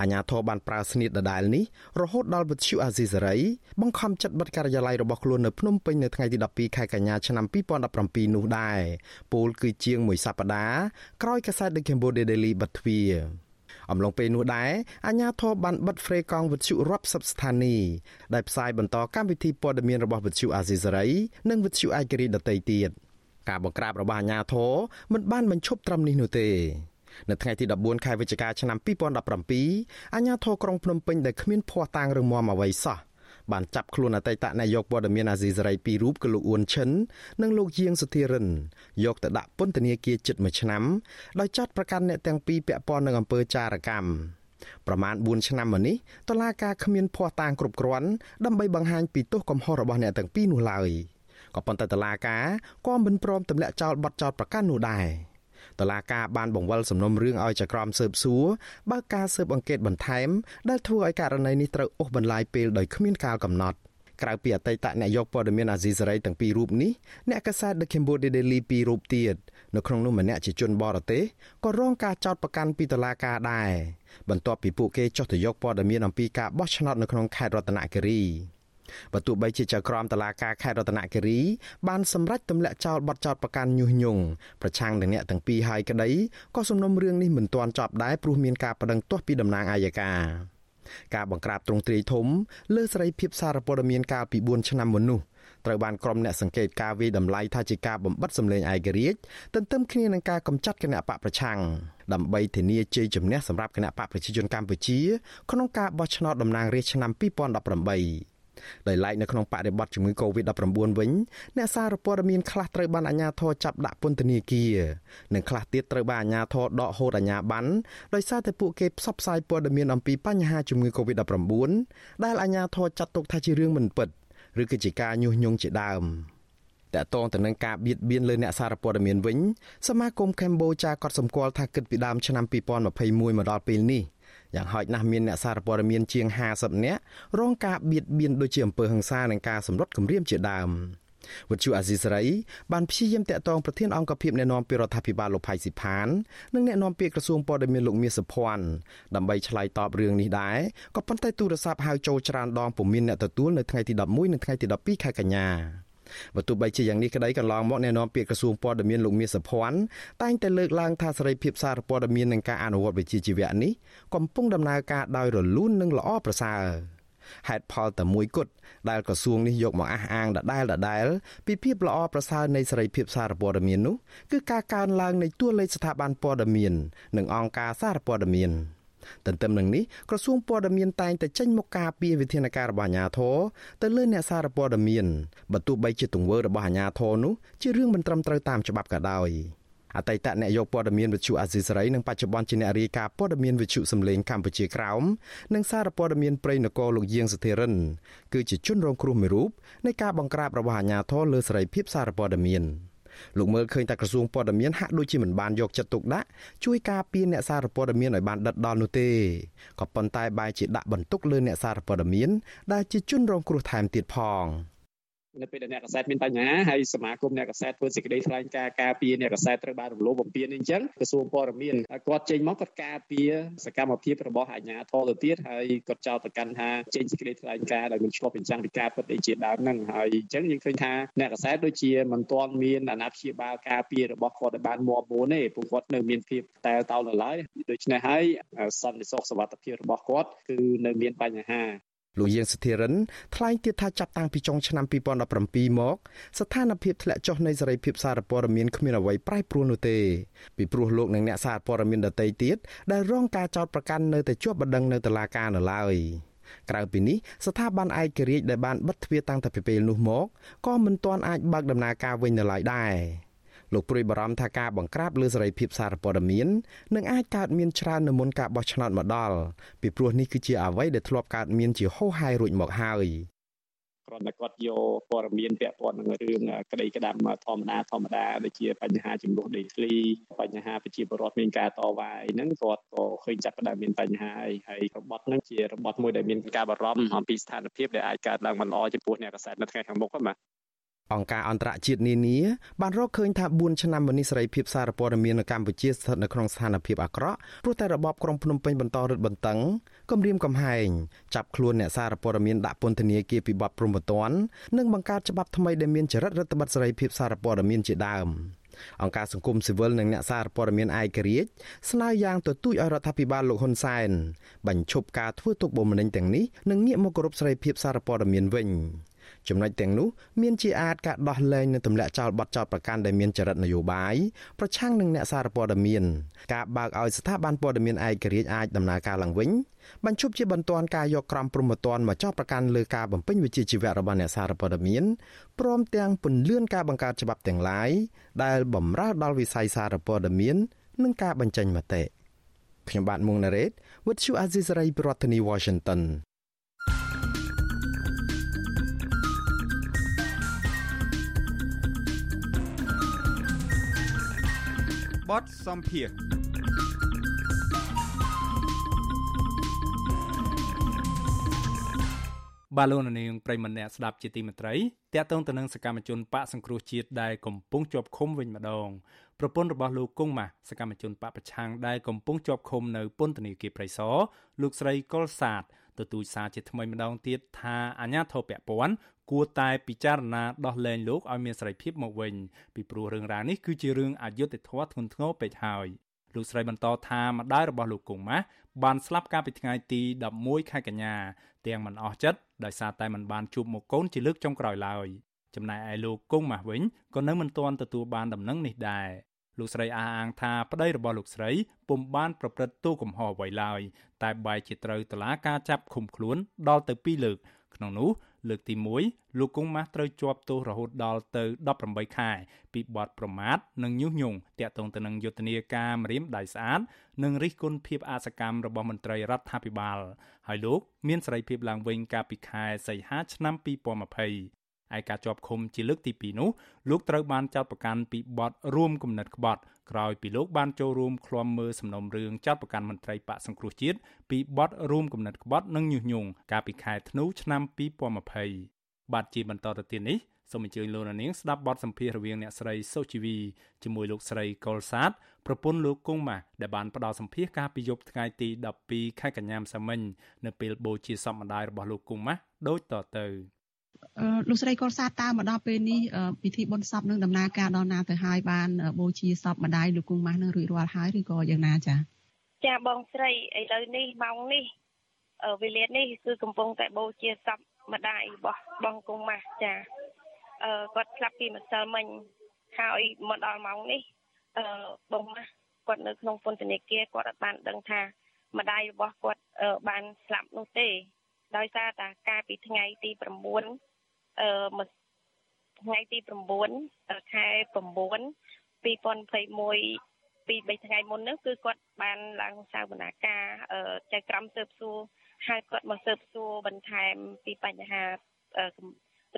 អាញាធរបានប្រើស្នៀតដដែលនេះរហូតដល់វិទ្យុអាស៊ីសេរីបង្ខំចិត្តបិទការិយាល័យរបស់ខ្លួននៅភ្នំពេញនៅថ្ងៃទី12ខែកញ្ញាឆ្នាំ2017នោះដែរពលគឺជាងមួយសប្តាហ៍ក្រោយកាសែត The Cambodia Daily បិទទ្វារអំឡុងពេលនោះដែរអាញាធរបានបិទហ្វ្រេកង់វិទ្យុរាប់សិបស្ថានីយ៍ដែលផ្សាយបន្តកម្មវិធីព័ត៌មានរបស់វិទ្យុអាស៊ីសេរីនិងវិទ្យុឯករាជ្យដទៃទៀតការបង្ក្រាបរបស់អាញាធរមិនបានបញ្ឈប់ត្រឹមនេះនោះទេ នៅថ្ងៃទី14ខែវិច្ឆិកាឆ្នាំ2017អាជ្ញាធរក្រុងភ្នំពេញដែលគ្មានភ័ស្តុតាងរឹងមាំអ្វីសោះបានចាប់ខ្លួនអតីតនាយកព័ត៌មានអាស៊ីសេរីពីររូបគឺលោកអ៊ួនឈិននិងលោកជាងសុធិរិនយកទៅដាក់ពន្ធនាគារជិត1ឆ្នាំដោយចាត់ប្រកាន់អ្នកទាំងពីរពាក់ព័ន្ធនឹងអំពើចារកម្មប្រមាណ4ឆ្នាំមកនេះតឡាការគ្មានភ័ស្តុតាងគ្រប់គ្រាន់ដើម្បីបង្ហាញពីទោសកំហុសរបស់អ្នកទាំងពីរនោះឡើយក៏ប៉ុន្តែតឡាការក៏មិនព្រមទម្លាក់ចោលបទចោទប្រកាន់នោះដែរ តឡាការបានបង្វិលសំណុំរឿងឲ្យចក្រមស៊ើបសួរបើកការស៊ើបអង្កេតបន្ថែមដែលធ្វើឲ្យករណីនេះត្រូវអូសបន្លាយពេលដោយគ្មានកាលកំណត់ក្រៅពីអតីតអ្នកយកព័ត៌មានអាស៊ីសេរីទាំងពីររូបនេះអ្នកកាសែត The Cambodia Daily ពីររូបទៀតនៅក្នុងនោះម្នាក់ជាជនបរទេសក៏រងការចោទប្រកាន់ពីតុលាការដែរបន្ទាប់ពីពួកគេចុះទៅយកព័ត៌មានអំពីការបោះឆ្នោតនៅក្នុងខេត្តរតនគិរី បើទោះបីជាចៅក្រមតឡាការខេត្តរតនគិរីបានសម្រេចទម្លាក់ចោលបទចោទប្រកាន់ញុះញង់ប្រឆាំងនឹងអ្នកទាំងពីរហើយក្តីក៏សំណុំរឿងនេះមិនទាន់ចប់ដែរព្រោះមានការប្តឹងទាស់ពីតំណាងអាយកាការបង្ក្រាបទ្រង់ទ្រាយធំលើសេរីភាពសារព័ត៌មានកាលពី4ឆ្នាំមុននោះត្រូវបានក្រុមអ្នកសង្កេតការវិតម្លៃថាជាការបំបិតសម្លេងឯករាជ្យទន្ទឹមគ្នានឹងការកម្ចាត់គណៈបកប្រឆាំងដើម្បីធានាជ័យជំនះសម្រាប់គណៈបកប្រជាជនកម្ពុជាក្នុងការបោះឆ្នោតតំណាងរាស្ត្រឆ្នាំ2018 ដោយឡែកនៅក្នុងបរិបទជំងឺ Covid-19 វិញអ្នកសារព័ត៌មានខ្លះត្រូវបានអាជ្ញាធរចាប់ដាក់ពន្ធនាគារនិងខ្លះទៀតត្រូវបានអាជ្ញាធរដកហូតអាជ្ញាប័ណ្ណដោយសារតែពួកគេផ្សព្វផ្សាយព័ត៌មានអំពីបញ្ហាជំងឺ Covid-19 ដែលអាជ្ញាធរចាត់ទុកថាជារឿងមិនពិតឬគឺជាការញុះញង់ជាដើមតកតងទៅនឹងការបៀតបៀនលើអ្នកសារព័ត៌មានវិញសមាគមកម្ពុជាក៏សម្គាល់ថាគិតពីដើមឆ្នាំ2021មកដល់ពេលនេះ យ៉ាងហោចណាស់មានអ្នកសារព័ត៌មានជាង50នាក់រងការបៀតបៀនដូចជាអំពើហិង្សានិងការសម្លុតគំរាមជាដើមវិទ្យុអាស៊ីសេរីបានព្យាយាមតាក់ទងប្រធានអង្គភិបអ្នកណែនាំពីរដ្ឋាភិបាលលោកផៃស៊ីផាននិងអ្នកណែនាំពាក្យក្រសួងព័ត៌មានលោកមាសសុភ័ណ្ឌដើម្បីឆ្លើយតបរឿងនេះដែរក៏ប៉ុន្តែទូរស័ព្ទហៅចូលច្រើនដងពុំមានអ្នកទទួលនៅថ្ងៃទី11និងថ្ងៃទី12ខែកញ្ញា បើទោះបីជាយ៉ាងនេះក្តីកន្លងមកអ្នកនាំពាក្យក្រសួងព័ត៌មានលោកមាសសុភ័ណ្ឌតែងតែលើកឡើងថាសេរីភាពសារព័ត៌មាននិងការអនុវត្តវិជ្ជាជីវៈនេះកំពុងដំណើរការដោយរលូននិងល្អប្រសើរហេតុផលតែមួយគត់ដែលក្រសួងនេះយកមកអះអាងដដែលដដែលពីភាពល្អប្រសើរនៃសេរីភាពសារព័ត៌មាននោះគឺការកើនឡើងនៃតួលេខស្ថាប័នព័ត៌មាន និងអង្គការសារព័ត៌មាន។ ទន្ទឹមនឹងនេះក្រសួងព័ត៌មានតែងតែចេញមកការពារវិធានការរបស់អាជ្ញាធរទៅលើអ្នកសារព័ត៌មានបើទោះបីជាទង្វើរបស់អាជ្ញាធរនោះជារឿងមិនត្រឹមត្រូវតាមច្បាប់ក៏ដោយអតីតអ្នកយកព័ត៌មានវិទ្យុអាស៊ីសេរីនិងបច្ចុប្បន្នជាអ្នករាយការណ៍ព័ត៌មានវិទ្យុសំឡេងកម្ពុជាក្រោមនិងសារព័ត៌មានព្រៃនគរលោកយាងសធិរិនគឺជាជនរងគ្រោះមួយរូបនៃការបង្ក្រាបរបស់អាជ្ញាធរលើសេរីភាពសារព័ត៌មាន លោកមើលឃើញតែក្រសួងព័ត៌មានហាក់ដូចជាមិនបានយកចិត្តទុកដាក់ជួយការពារអ្នកសារព័ត៌មានឲ្យបានដិតដល់នោះទេក៏ប៉ុន្តែបែរជាដាក់បន្ទុកលើអ្នកសារព័ត៌មានដែលជាជនរងគ្រោះថែមទៀតផង។ នៅពេលដែលអ្នកកសែតមានបញ្ហាហើយសមាគមអ្នកកសែតធ្វើសេចក្តីថ្លែងការណ៍ការពារអ្នកកសែតត្រូវបានរំលោភបំពានអញ្ចឹងក្រសួងព័ត៌មានគាត់ចេញមកគាត់ការពារសកម្មភាពរបស់អាជ្ញាធរទៅទៀតហើយគាត់ចោទប្រកាន់ថាចេញសេចក្តីថ្លែងការណ៍ដែលមិនឆ្លុះបញ្ចាំងពីការពិតអីជាដើមហ្នឹងហើយអញ្ចឹងយើងឃើញថាអ្នកកសែតដូចជាមិនទាន់មានអាណាព្យាបាលការពាររបស់គាត់ឲ្យបានមាំមួនទេពួកគាត់នៅមានភាពតែតោលឡើយដូច្នេះហើយសន្តិសុខសុវត្ថិភាពរបស់គាត់គឺនៅមានបញ្ហា លោកយាងសុធិរិនថ្លែងទៀតថាចាប់តាំងពីចុងឆ្នាំ2017មក ស្ថានភាពធ្លាក់ចុះនៃសេរីភាពសារព័ត៌មានគ្មានអ្វីប្រែប្រួលនោះទេពីព្រោះលោកនិងអ្នកសារព័ត៌មានដទៃទៀតដែលរងការចោទប្រកាន់នៅតែជាប់បណ្ដឹងនៅតុលាការនៅឡើយក្រៅពីនេះស្ថាប័នឯករាជ្យដែលបានបិទទ្វារតាំងតែពីពេលនោះមកក៏មិនទាន់អាចបើកដំណើរការវិញនៅឡើយដែរ លោកព្រួយបារម្ភថាការបង្ក្រាបលើសេរីភាពសារព័ត៌មាននឹងអាចកើតមានច្រើននៅមុនការបោះឆ្នោតមកដល់ពីព្រោះនេះគឺជាអ្វីដែលធ្លាប់កើតមានជាហូរហែរួចមកហើយគ្រាន់តែគាត់យកព័ត៌មានពាក់ព័ន្ធនឹងរឿងក្តីក្តាំធម្មតាធម្មតាដូចជាបញ្ហាចំនួនដីធ្លីបញ្ហាប្រជាពលរដ្ឋមានការតវ៉ាហ្នឹងគាត់ក៏ឃើញចាប់ផ្ដើមមានបញ្ហាហើយហើយរបត់ហ្នឹងជារបត់មួយដែលមានការបារម្ភអំពីស្ថានភាពដែលអាចកើតឡើងមិនល្អចំពោះអ្នកកសែតនៅថ្ងៃខាងមុខហ្នឹងបាទ អង្គការអន្តរជាតិនានាបានរកឃើញថា4ឆ្នាំមុននេះសេរីភាពសារព័ត៌មាននៅកម្ពុជាស្ថិតនៅក្នុងស្ថានភាពអាក្រក់ព្រោះតែរបបក្រុងភ្នំពេញបន្តរឹតបន្តឹងគំរាមកំហែងចាប់ខ្លួនអ្នកសារព័ត៌មានដាក់ពន្ធនាគារពីបទប្រមទ័ននិងបង្កើតច្បាប់ថ្មីដែលមានចរិតរដ្ឋបတ်សេរីភាពសារព័ត៌មានជាដើមអង្គការសង្គមស៊ីវិលនិងអ្នកសារព័ត៌មានឯករាជ្យស្នើយ៉ាងទទូចឲ្យរដ្ឋាភិបាលលោកហ៊ុនសែនបញ្ឈប់ការធ្វើទុកបុកម្នេញទាំងនេះនិងងាកមកគោរពសេរីភាពសារព័ត៌មានវិញ ចំណុចទាំងនោះមានជាអាចការដោះលែងនិងទម្លាក់ចោលបទចោទប្រកាន់ដែលមានចរិតនយោបាយប្រឆាំងនឹងអ្នកសារព័ត៌មានការបើកឲ្យស្ថាប័នព័ត៌មានឯករាជ្យអាចដំណើរការឡើងវិញបញ្ឈប់ជាបន្ទាន់ការយកក្រមព្រហ្មទណ្ឌមកចោទប្រកាន់លើការបំពេញវិជ្ជាជីវៈរបស់អ្នកសារព័ត៌មានព្រមទាំងពន្លឿនការបង្កើតច្បាប់ទាំងឡាយដែលបំរើដល់វិស័យសារព័ត៌មាននិងការបញ្ចេញមតិខ្ញុំបាទមុងណារ៉េត With you Azizari ប្រធានាធិបតី Washington បទសំភារបាឡូននាងប្រិមម្នាក់ស្ដាប់ជាទីមេត្រីតាក់ទងទៅនឹងសកម្មជនបកសង្គ្រោះជាតិដែលកំពុងជាប់ឃុំវិញម្ដងប្រពន្ធរបស់លោកគង់ម៉ាស់សកម្មជនបកប្រឆាំងដែលកំពុងជាប់ឃុំនៅពន្ធនាគារព្រៃសរលោកស្រីកុលសាទ ទទូចសារជាថ្មីម្ដងទៀតថាអាញាធរពពន់គួរតែពិចារណាដោះលែងលោកឲ្យមានសេរីភាពមកវិញពីព្រោះរឿងរ៉ាវនេះគឺជារឿងអយុត្តិធម៌ធ្ងន់ធ្ងរពេកហើយលោកស្រីបន្តថាម្ដាយរបស់លោកគង់ម៉ាស់បានស្លាប់កាលពីថ្ងៃទី11ខែកញ្ញាទាំងមិនអស់ចិត្តដោយសារតែមិនបានជួបមុខកូនជាលើកចុងក្រោយឡើយចំណែកឯលោកគង់ម៉ាស់វិញក៏នៅមិនទាន់ទទួលបានដំណឹងនេះដែរ លោកស្រីអះអាងថាប្តីរបស់លោកស្រីពុំបានប្រព្រឹត្តទោសកំហុសអ្វីឡើយតែបែរជាត្រូវតុលាការចាប់ឃុំខ្លួនដល់ទៅ2លើក ក្នុងនោះលើកទី1លោកគង់ម៉ាស់ត្រូវជាប់ទោសរហូតដល់ទៅ18ខែពីបទប្រមាថនិងញុះញង់តាក់ទងទៅនឹងយុទ្ធនាការម្រាមដៃស្អាតនិងរិះគន់ភាពអសកម្មរបស់មន្ត្រីរដ្ឋាភិបាលហើយលោកមានសេរីភាពឡើងវិញកាលពីខែសីហាឆ្នាំ2020 ឯការជាប់ឃុំជាលើកទី2នោះលោកត្រូវបានចោទប្រកាន់ពីបទរួមគំនិតក្បត់ក្រោយពីលោកបានចូលរួមឃ្លាំមើលសំណុំរឿងចោទប្រកាន់មន្ត្រីបកសង្គ្រោះជាតិពីបទរួមគំនិតក្បត់និងញុះញង់កាលពីខែធ្នូឆ្នាំ2020បាទជាបន្តទៅទៀតនេះសូមអញ្ជើញលោកនាងស្ដាប់បទសម្ភាសន៍រវាងអ្នកស្រីសុជីវីជាមួយលោកស្រីកុលសាទប្រពន្ធលោកគង់ម៉ាដែលបានផ្ដល់សម្ភាសន៍កាលពីយប់ថ្ងៃទី12ខែកញ្ញាម្សិលមិញនៅពេលបូជាសពម្ដាយរបស់លោកគង់ម៉ាដូចតទៅ លោកស្រីកុលសាតើមកដល់ពេលនេះពិធីបុណ្យសពនឹងដំណើរការដល់ណាទៅហើយបានបូជាសពម្ដាយលោកគង់ម៉ាស់នឹងរួចរាល់ហើយឬក៏យ៉ាងណាចា៎ចាបងស្រីឥឡូវនេះម៉ោងនេះវេលានេះគឺកំពុងតែបូជាសពម្ដាយរបស់បងគង់ម៉ាស់ចាអឺគាត់ស្លាប់ពីម្សិលមិញហើយមកដល់ម៉ោងនេះអឺបងម៉ាស់គាត់នៅក្នុងពន្ធនាគារគាត់អត់បានដឹងថាម្ដាយរបស់គាត់បានស្លាប់នោះទេដោយសារតែការពីថ្ងៃទី9 អឺថ្ងៃទី9ខែ9 2021ពី3ថ្ងៃមុននោះគឺគាត់បានឡើងសវនាការចៅក្រមស៊ើបសួរហើយគាត់មកស៊ើបសួរបន្ថែមពីបញ្ហា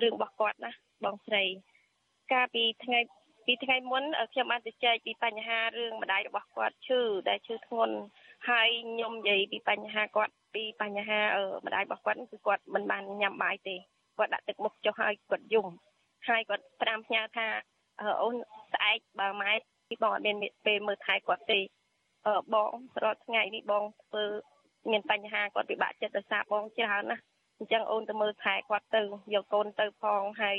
រឿងរបស់គាត់ណាបងស្រី កាលពីថ្ងៃពីថ្ងៃមុនខ្ញុំបានទៅចែកពីបញ្ហារឿងម្ដាយរបស់គាត់ឈឺដែលឈឺធ្ងន់ហើយខ្ញុំនិយាយពីបញ្ហាគាត់ពីបញ្ហាម្ដាយរបស់គាត់គឺគាត់មិនបានញ៉ាំបាយទេ គាត់ដាក់ទឹកមុខចុះហើយគាត់យំហើយគាត់ផ្ដាំផ្ញើថាអូនស្អែកបើម៉ែបងអត់មានពេលមើលថែគាត់ទេបងរាល់ថ្ងៃនេះបងធ្វើមានបញ្ហាគាត់ពិបាកចិត្តដោយសារបងច្រើនណាអញ្ចឹងអូនទៅមើលថែគាត់ទៅយកកូនទៅផងហើយ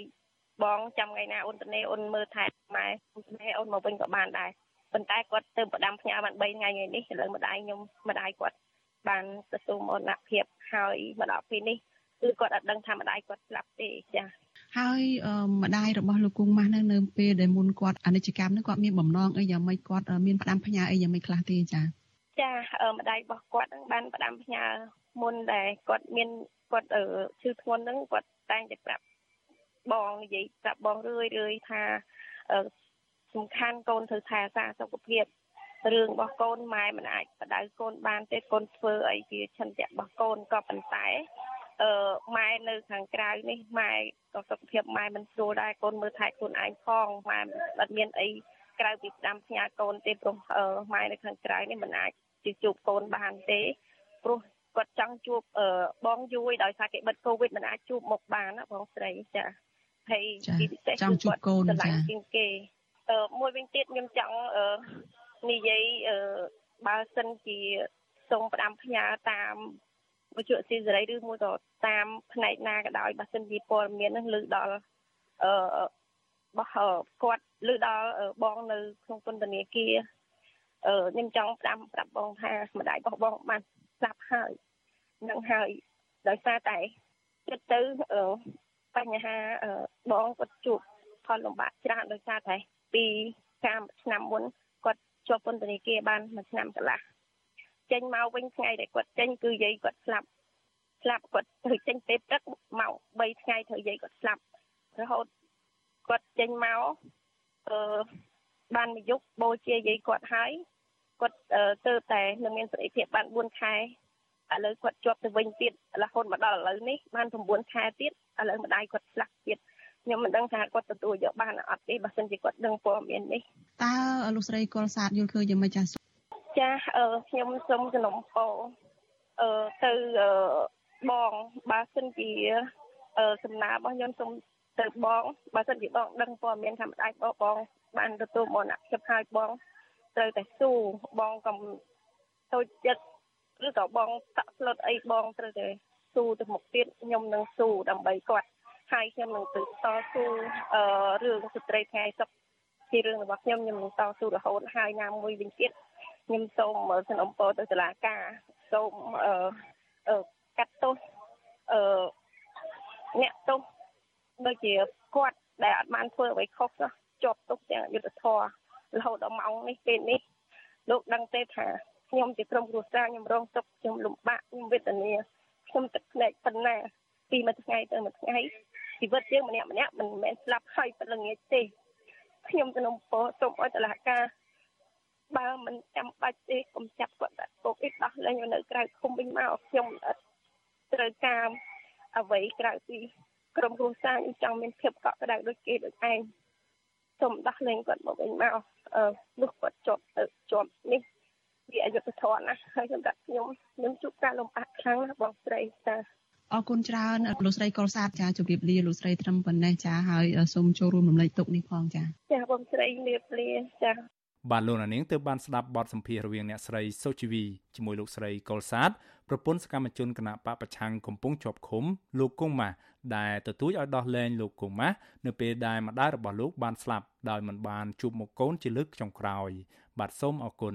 បងចាំថ្ងៃណាអូនទៅនេះអូនមើលថែម៉ែម៉ែអូនមកវិញក៏បានដែរប៉ុន្តែគាត់ទៅប្រដាំផ្ញើបាន3ថ្ងៃថ្ងៃនេះឥឡូវម្ដាយខ្ញុំម្ដាយគាត់បានទទួលមរណភាពហើយមកដល់ពេលនេះ គឺគាត់អត់ដឹងថាម្ដាយគាត់ស្លាប់ទេចាហើយម្ដាយរបស់លោកគង់ម៉ាស់នៅនៅពេលដែលមុនគាត់អនិច្ចកម្មនោះគាត់មានបំណងអីយ៉ាងម៉េចគាត់មានផ្ដាំផ្ញើអីយ៉ាងម៉េចខ្លះទេចាចាម្ដាយរបស់គាត់នឹងបានផ្ដាំផ្ញើមុនដែលគាត់មានគាត់ឈឺធ្ងន់ហ្នឹងគាត់តែងតែប្រាប់បងនិយាយប្រាប់បងរឿយរឿយថាសំខាន់កូនត្រូវថែរក្សាសុខភាពរឿងរបស់កូនម៉ែមិនអាចបដៅកូនបានទេកូនធ្វើអីជាឆន្ទៈរបស់កូនក៏ប៉ុន្តែ អឺម៉ែនៅខាងក្រៅនេះម៉ែក៏សុខភាពម៉ែមិនស្រួលដែរកូនមើលថែខ្លួនឯងផងម៉ែអត់មានអីក្រៅពីស្ដាំផ្ញើកូនទេព្រោះម៉ែនៅខាងក្រៅនេះមិនអាចជជួបកូនបានទេព្រោះគាត់ចង់ជួបបងយួយដោយសារគេបិទកូវីដមិនអាចជួបមុខបានណាបងស្រីចាហើយទីពិសេសគឺគាត់ឆ្លាញ់ជាងគេអឺមួយវិញទៀតខ្ញុំចង់និយាយអឺបើសិនជាសូមផ្ដាំផ្ញើតាម វិទ្យុស៊ីសេរីឬមួយក៏តាមផ្នែកណាក៏ដោយបើសិនជាព័ត៌មាននឹងលើដល់អឺបោះគាត់លើដល់បងនៅក្នុងពន្ធនាគារអឺខ្ញុំចង់ផ្ដាំប្រាប់បងថាម្ដាយរបស់បងបានស្លាប់ហើយនឹងហើយដោយសារតែគិតទៅបញ្ហាបងគាត់ជួបផលលំបាកច្រើនដោយសារតែពីកាមឆ្នាំមុនគាត់ជាប់ពន្ធនាគារបានមួយឆ្នាំកន្លះ ចេញមកវិញថ្ងៃដែលគាត់ចេញគឺយាយគាត់ស្លាប់ស្លាប់គាត់ទៅចេញពេលព្រឹកមក3ថ្ងៃត្រូវយាយគាត់ស្លាប់រហូតគាត់ចេញមកអឺបានមួយយប់បូជាយាយគាត់ហើយគាត់ទៅតែនឹងមានសេរីភាពបាន4ខែឥឡូវគាត់ជាប់ទៅវិញទៀតរហូតមកដល់ឥឡូវនេះបាន9ខែទៀតឥឡូវម្ដាយគាត់ស្លាប់ទៀតខ្ញុំមិនដឹងថាគាត់ទទួលយកបានអត់ទេបើសិនជាគាត់ដឹងព័ត៌មាននេះតើលោកស្រីកុលសាទយល់ឃើញយ៉ាងម៉េចចា ចាអឺខ្ញុំសូមសំណពោអឺទៅបងបើសិនជាអឺសំណើរបស់ខ្ញុំសូមទៅបងបើសិនជាបងដឹងព័ត៌មានថាម្ដាយបងបង បានទទួលមរណភាពហើយបងត្រូវតែស៊ូបងកុំតូចចិត្តឬក៏បងតាក់ស្លុតអីបងត្រូវតែស៊ូទៅមុខទៀតខ្ញុំនឹងស៊ូដើម្បីគាត់ហើយខ្ញុំនឹងទៅតស៊ូអឺរឿងស្ត្រីថ្ងៃសុខជារឿងរបស់ខ្ញុំខ្ញុំនឹងតស៊ូរហូតហើយណាមួយវិញទៀត ខ្ញុំសូមសនំពោទៅតុលាការសូមអឺកាត់ទោសអឺអ្នកទោសដូចជាគាត់ដែលអត់បានធ្វើអ្វីខុសជាប់ទុកទាំងយុទ្ធធររហូតដល់ម៉ោងនេះពេលនេះលោកដឹងទេថាខ្ញុំជាក្រុមគ្រួសារខ្ញុំរងទុក្ខខ្ញុំលំបាកខ្ញុំវេទនាខ្ញុំទឹកភ្នែកប៉ុណ្ណាពីមួយថ្ងៃទៅមួយថ្ងៃជីវិតយើងម្នាក់ម្នាក់មិនមែនស្លាប់ហើយប៉ុណ្្នឹងងាយទេខ្ញុំសនំពោសូមឲ្យតឡាការ បើមិនចាំបាច់ទេកុំចាប់គាត់ដាក់គុកអីដោះលែងនៅក្រៅឃុំវិញមកខ្ញុំអត់ត្រូវការអ្វីក្រៅពីក្រុមគ្រួសារខ្ញុំចង់មានភាពកក់ក្ដៅដូចគេដូចឯងសូមដោះលែងគាត់មកវិញមកអឺនោះគាត់ជាប់ទៅជាប់នេះវាអយុត្តិធម៌ណាស់ហើយសម្រាប់ខ្ញុំខ្ញុំជួបការលំបាកខ្លាំងណាស់បងស្រីចាអរគុណច្រើនលោកស្រីកុលសាទចាជម្រាបលាលោកស្រីត្រឹមប៉ុណ្ណេះចាហើយសូមចូលរួមរំលែកទុកនេះផងចាចាបងស្រីជម្រាបលាចា បាទលោកនាងទើបបានស្ដាប់បទសម្ភាសន៍រវាងអ្នកស្រីសុជីវីជាមួយលោកស្រីកុលសាទប្រពន្ធសកម្មជនគណៈបកប្រឆាំងកំពុងជាប់ឃុំលោកគង់ម៉ាស់ដែលទទូចឲ្យដោះលែងលោកគង់ម៉ាស់នៅពេលដែលម្ដាយរបស់លោកបានស្លាប់ដោយមិនបានជួបមុខកូនជាលើកចុងក្រោយ បាទសូមអរគុណ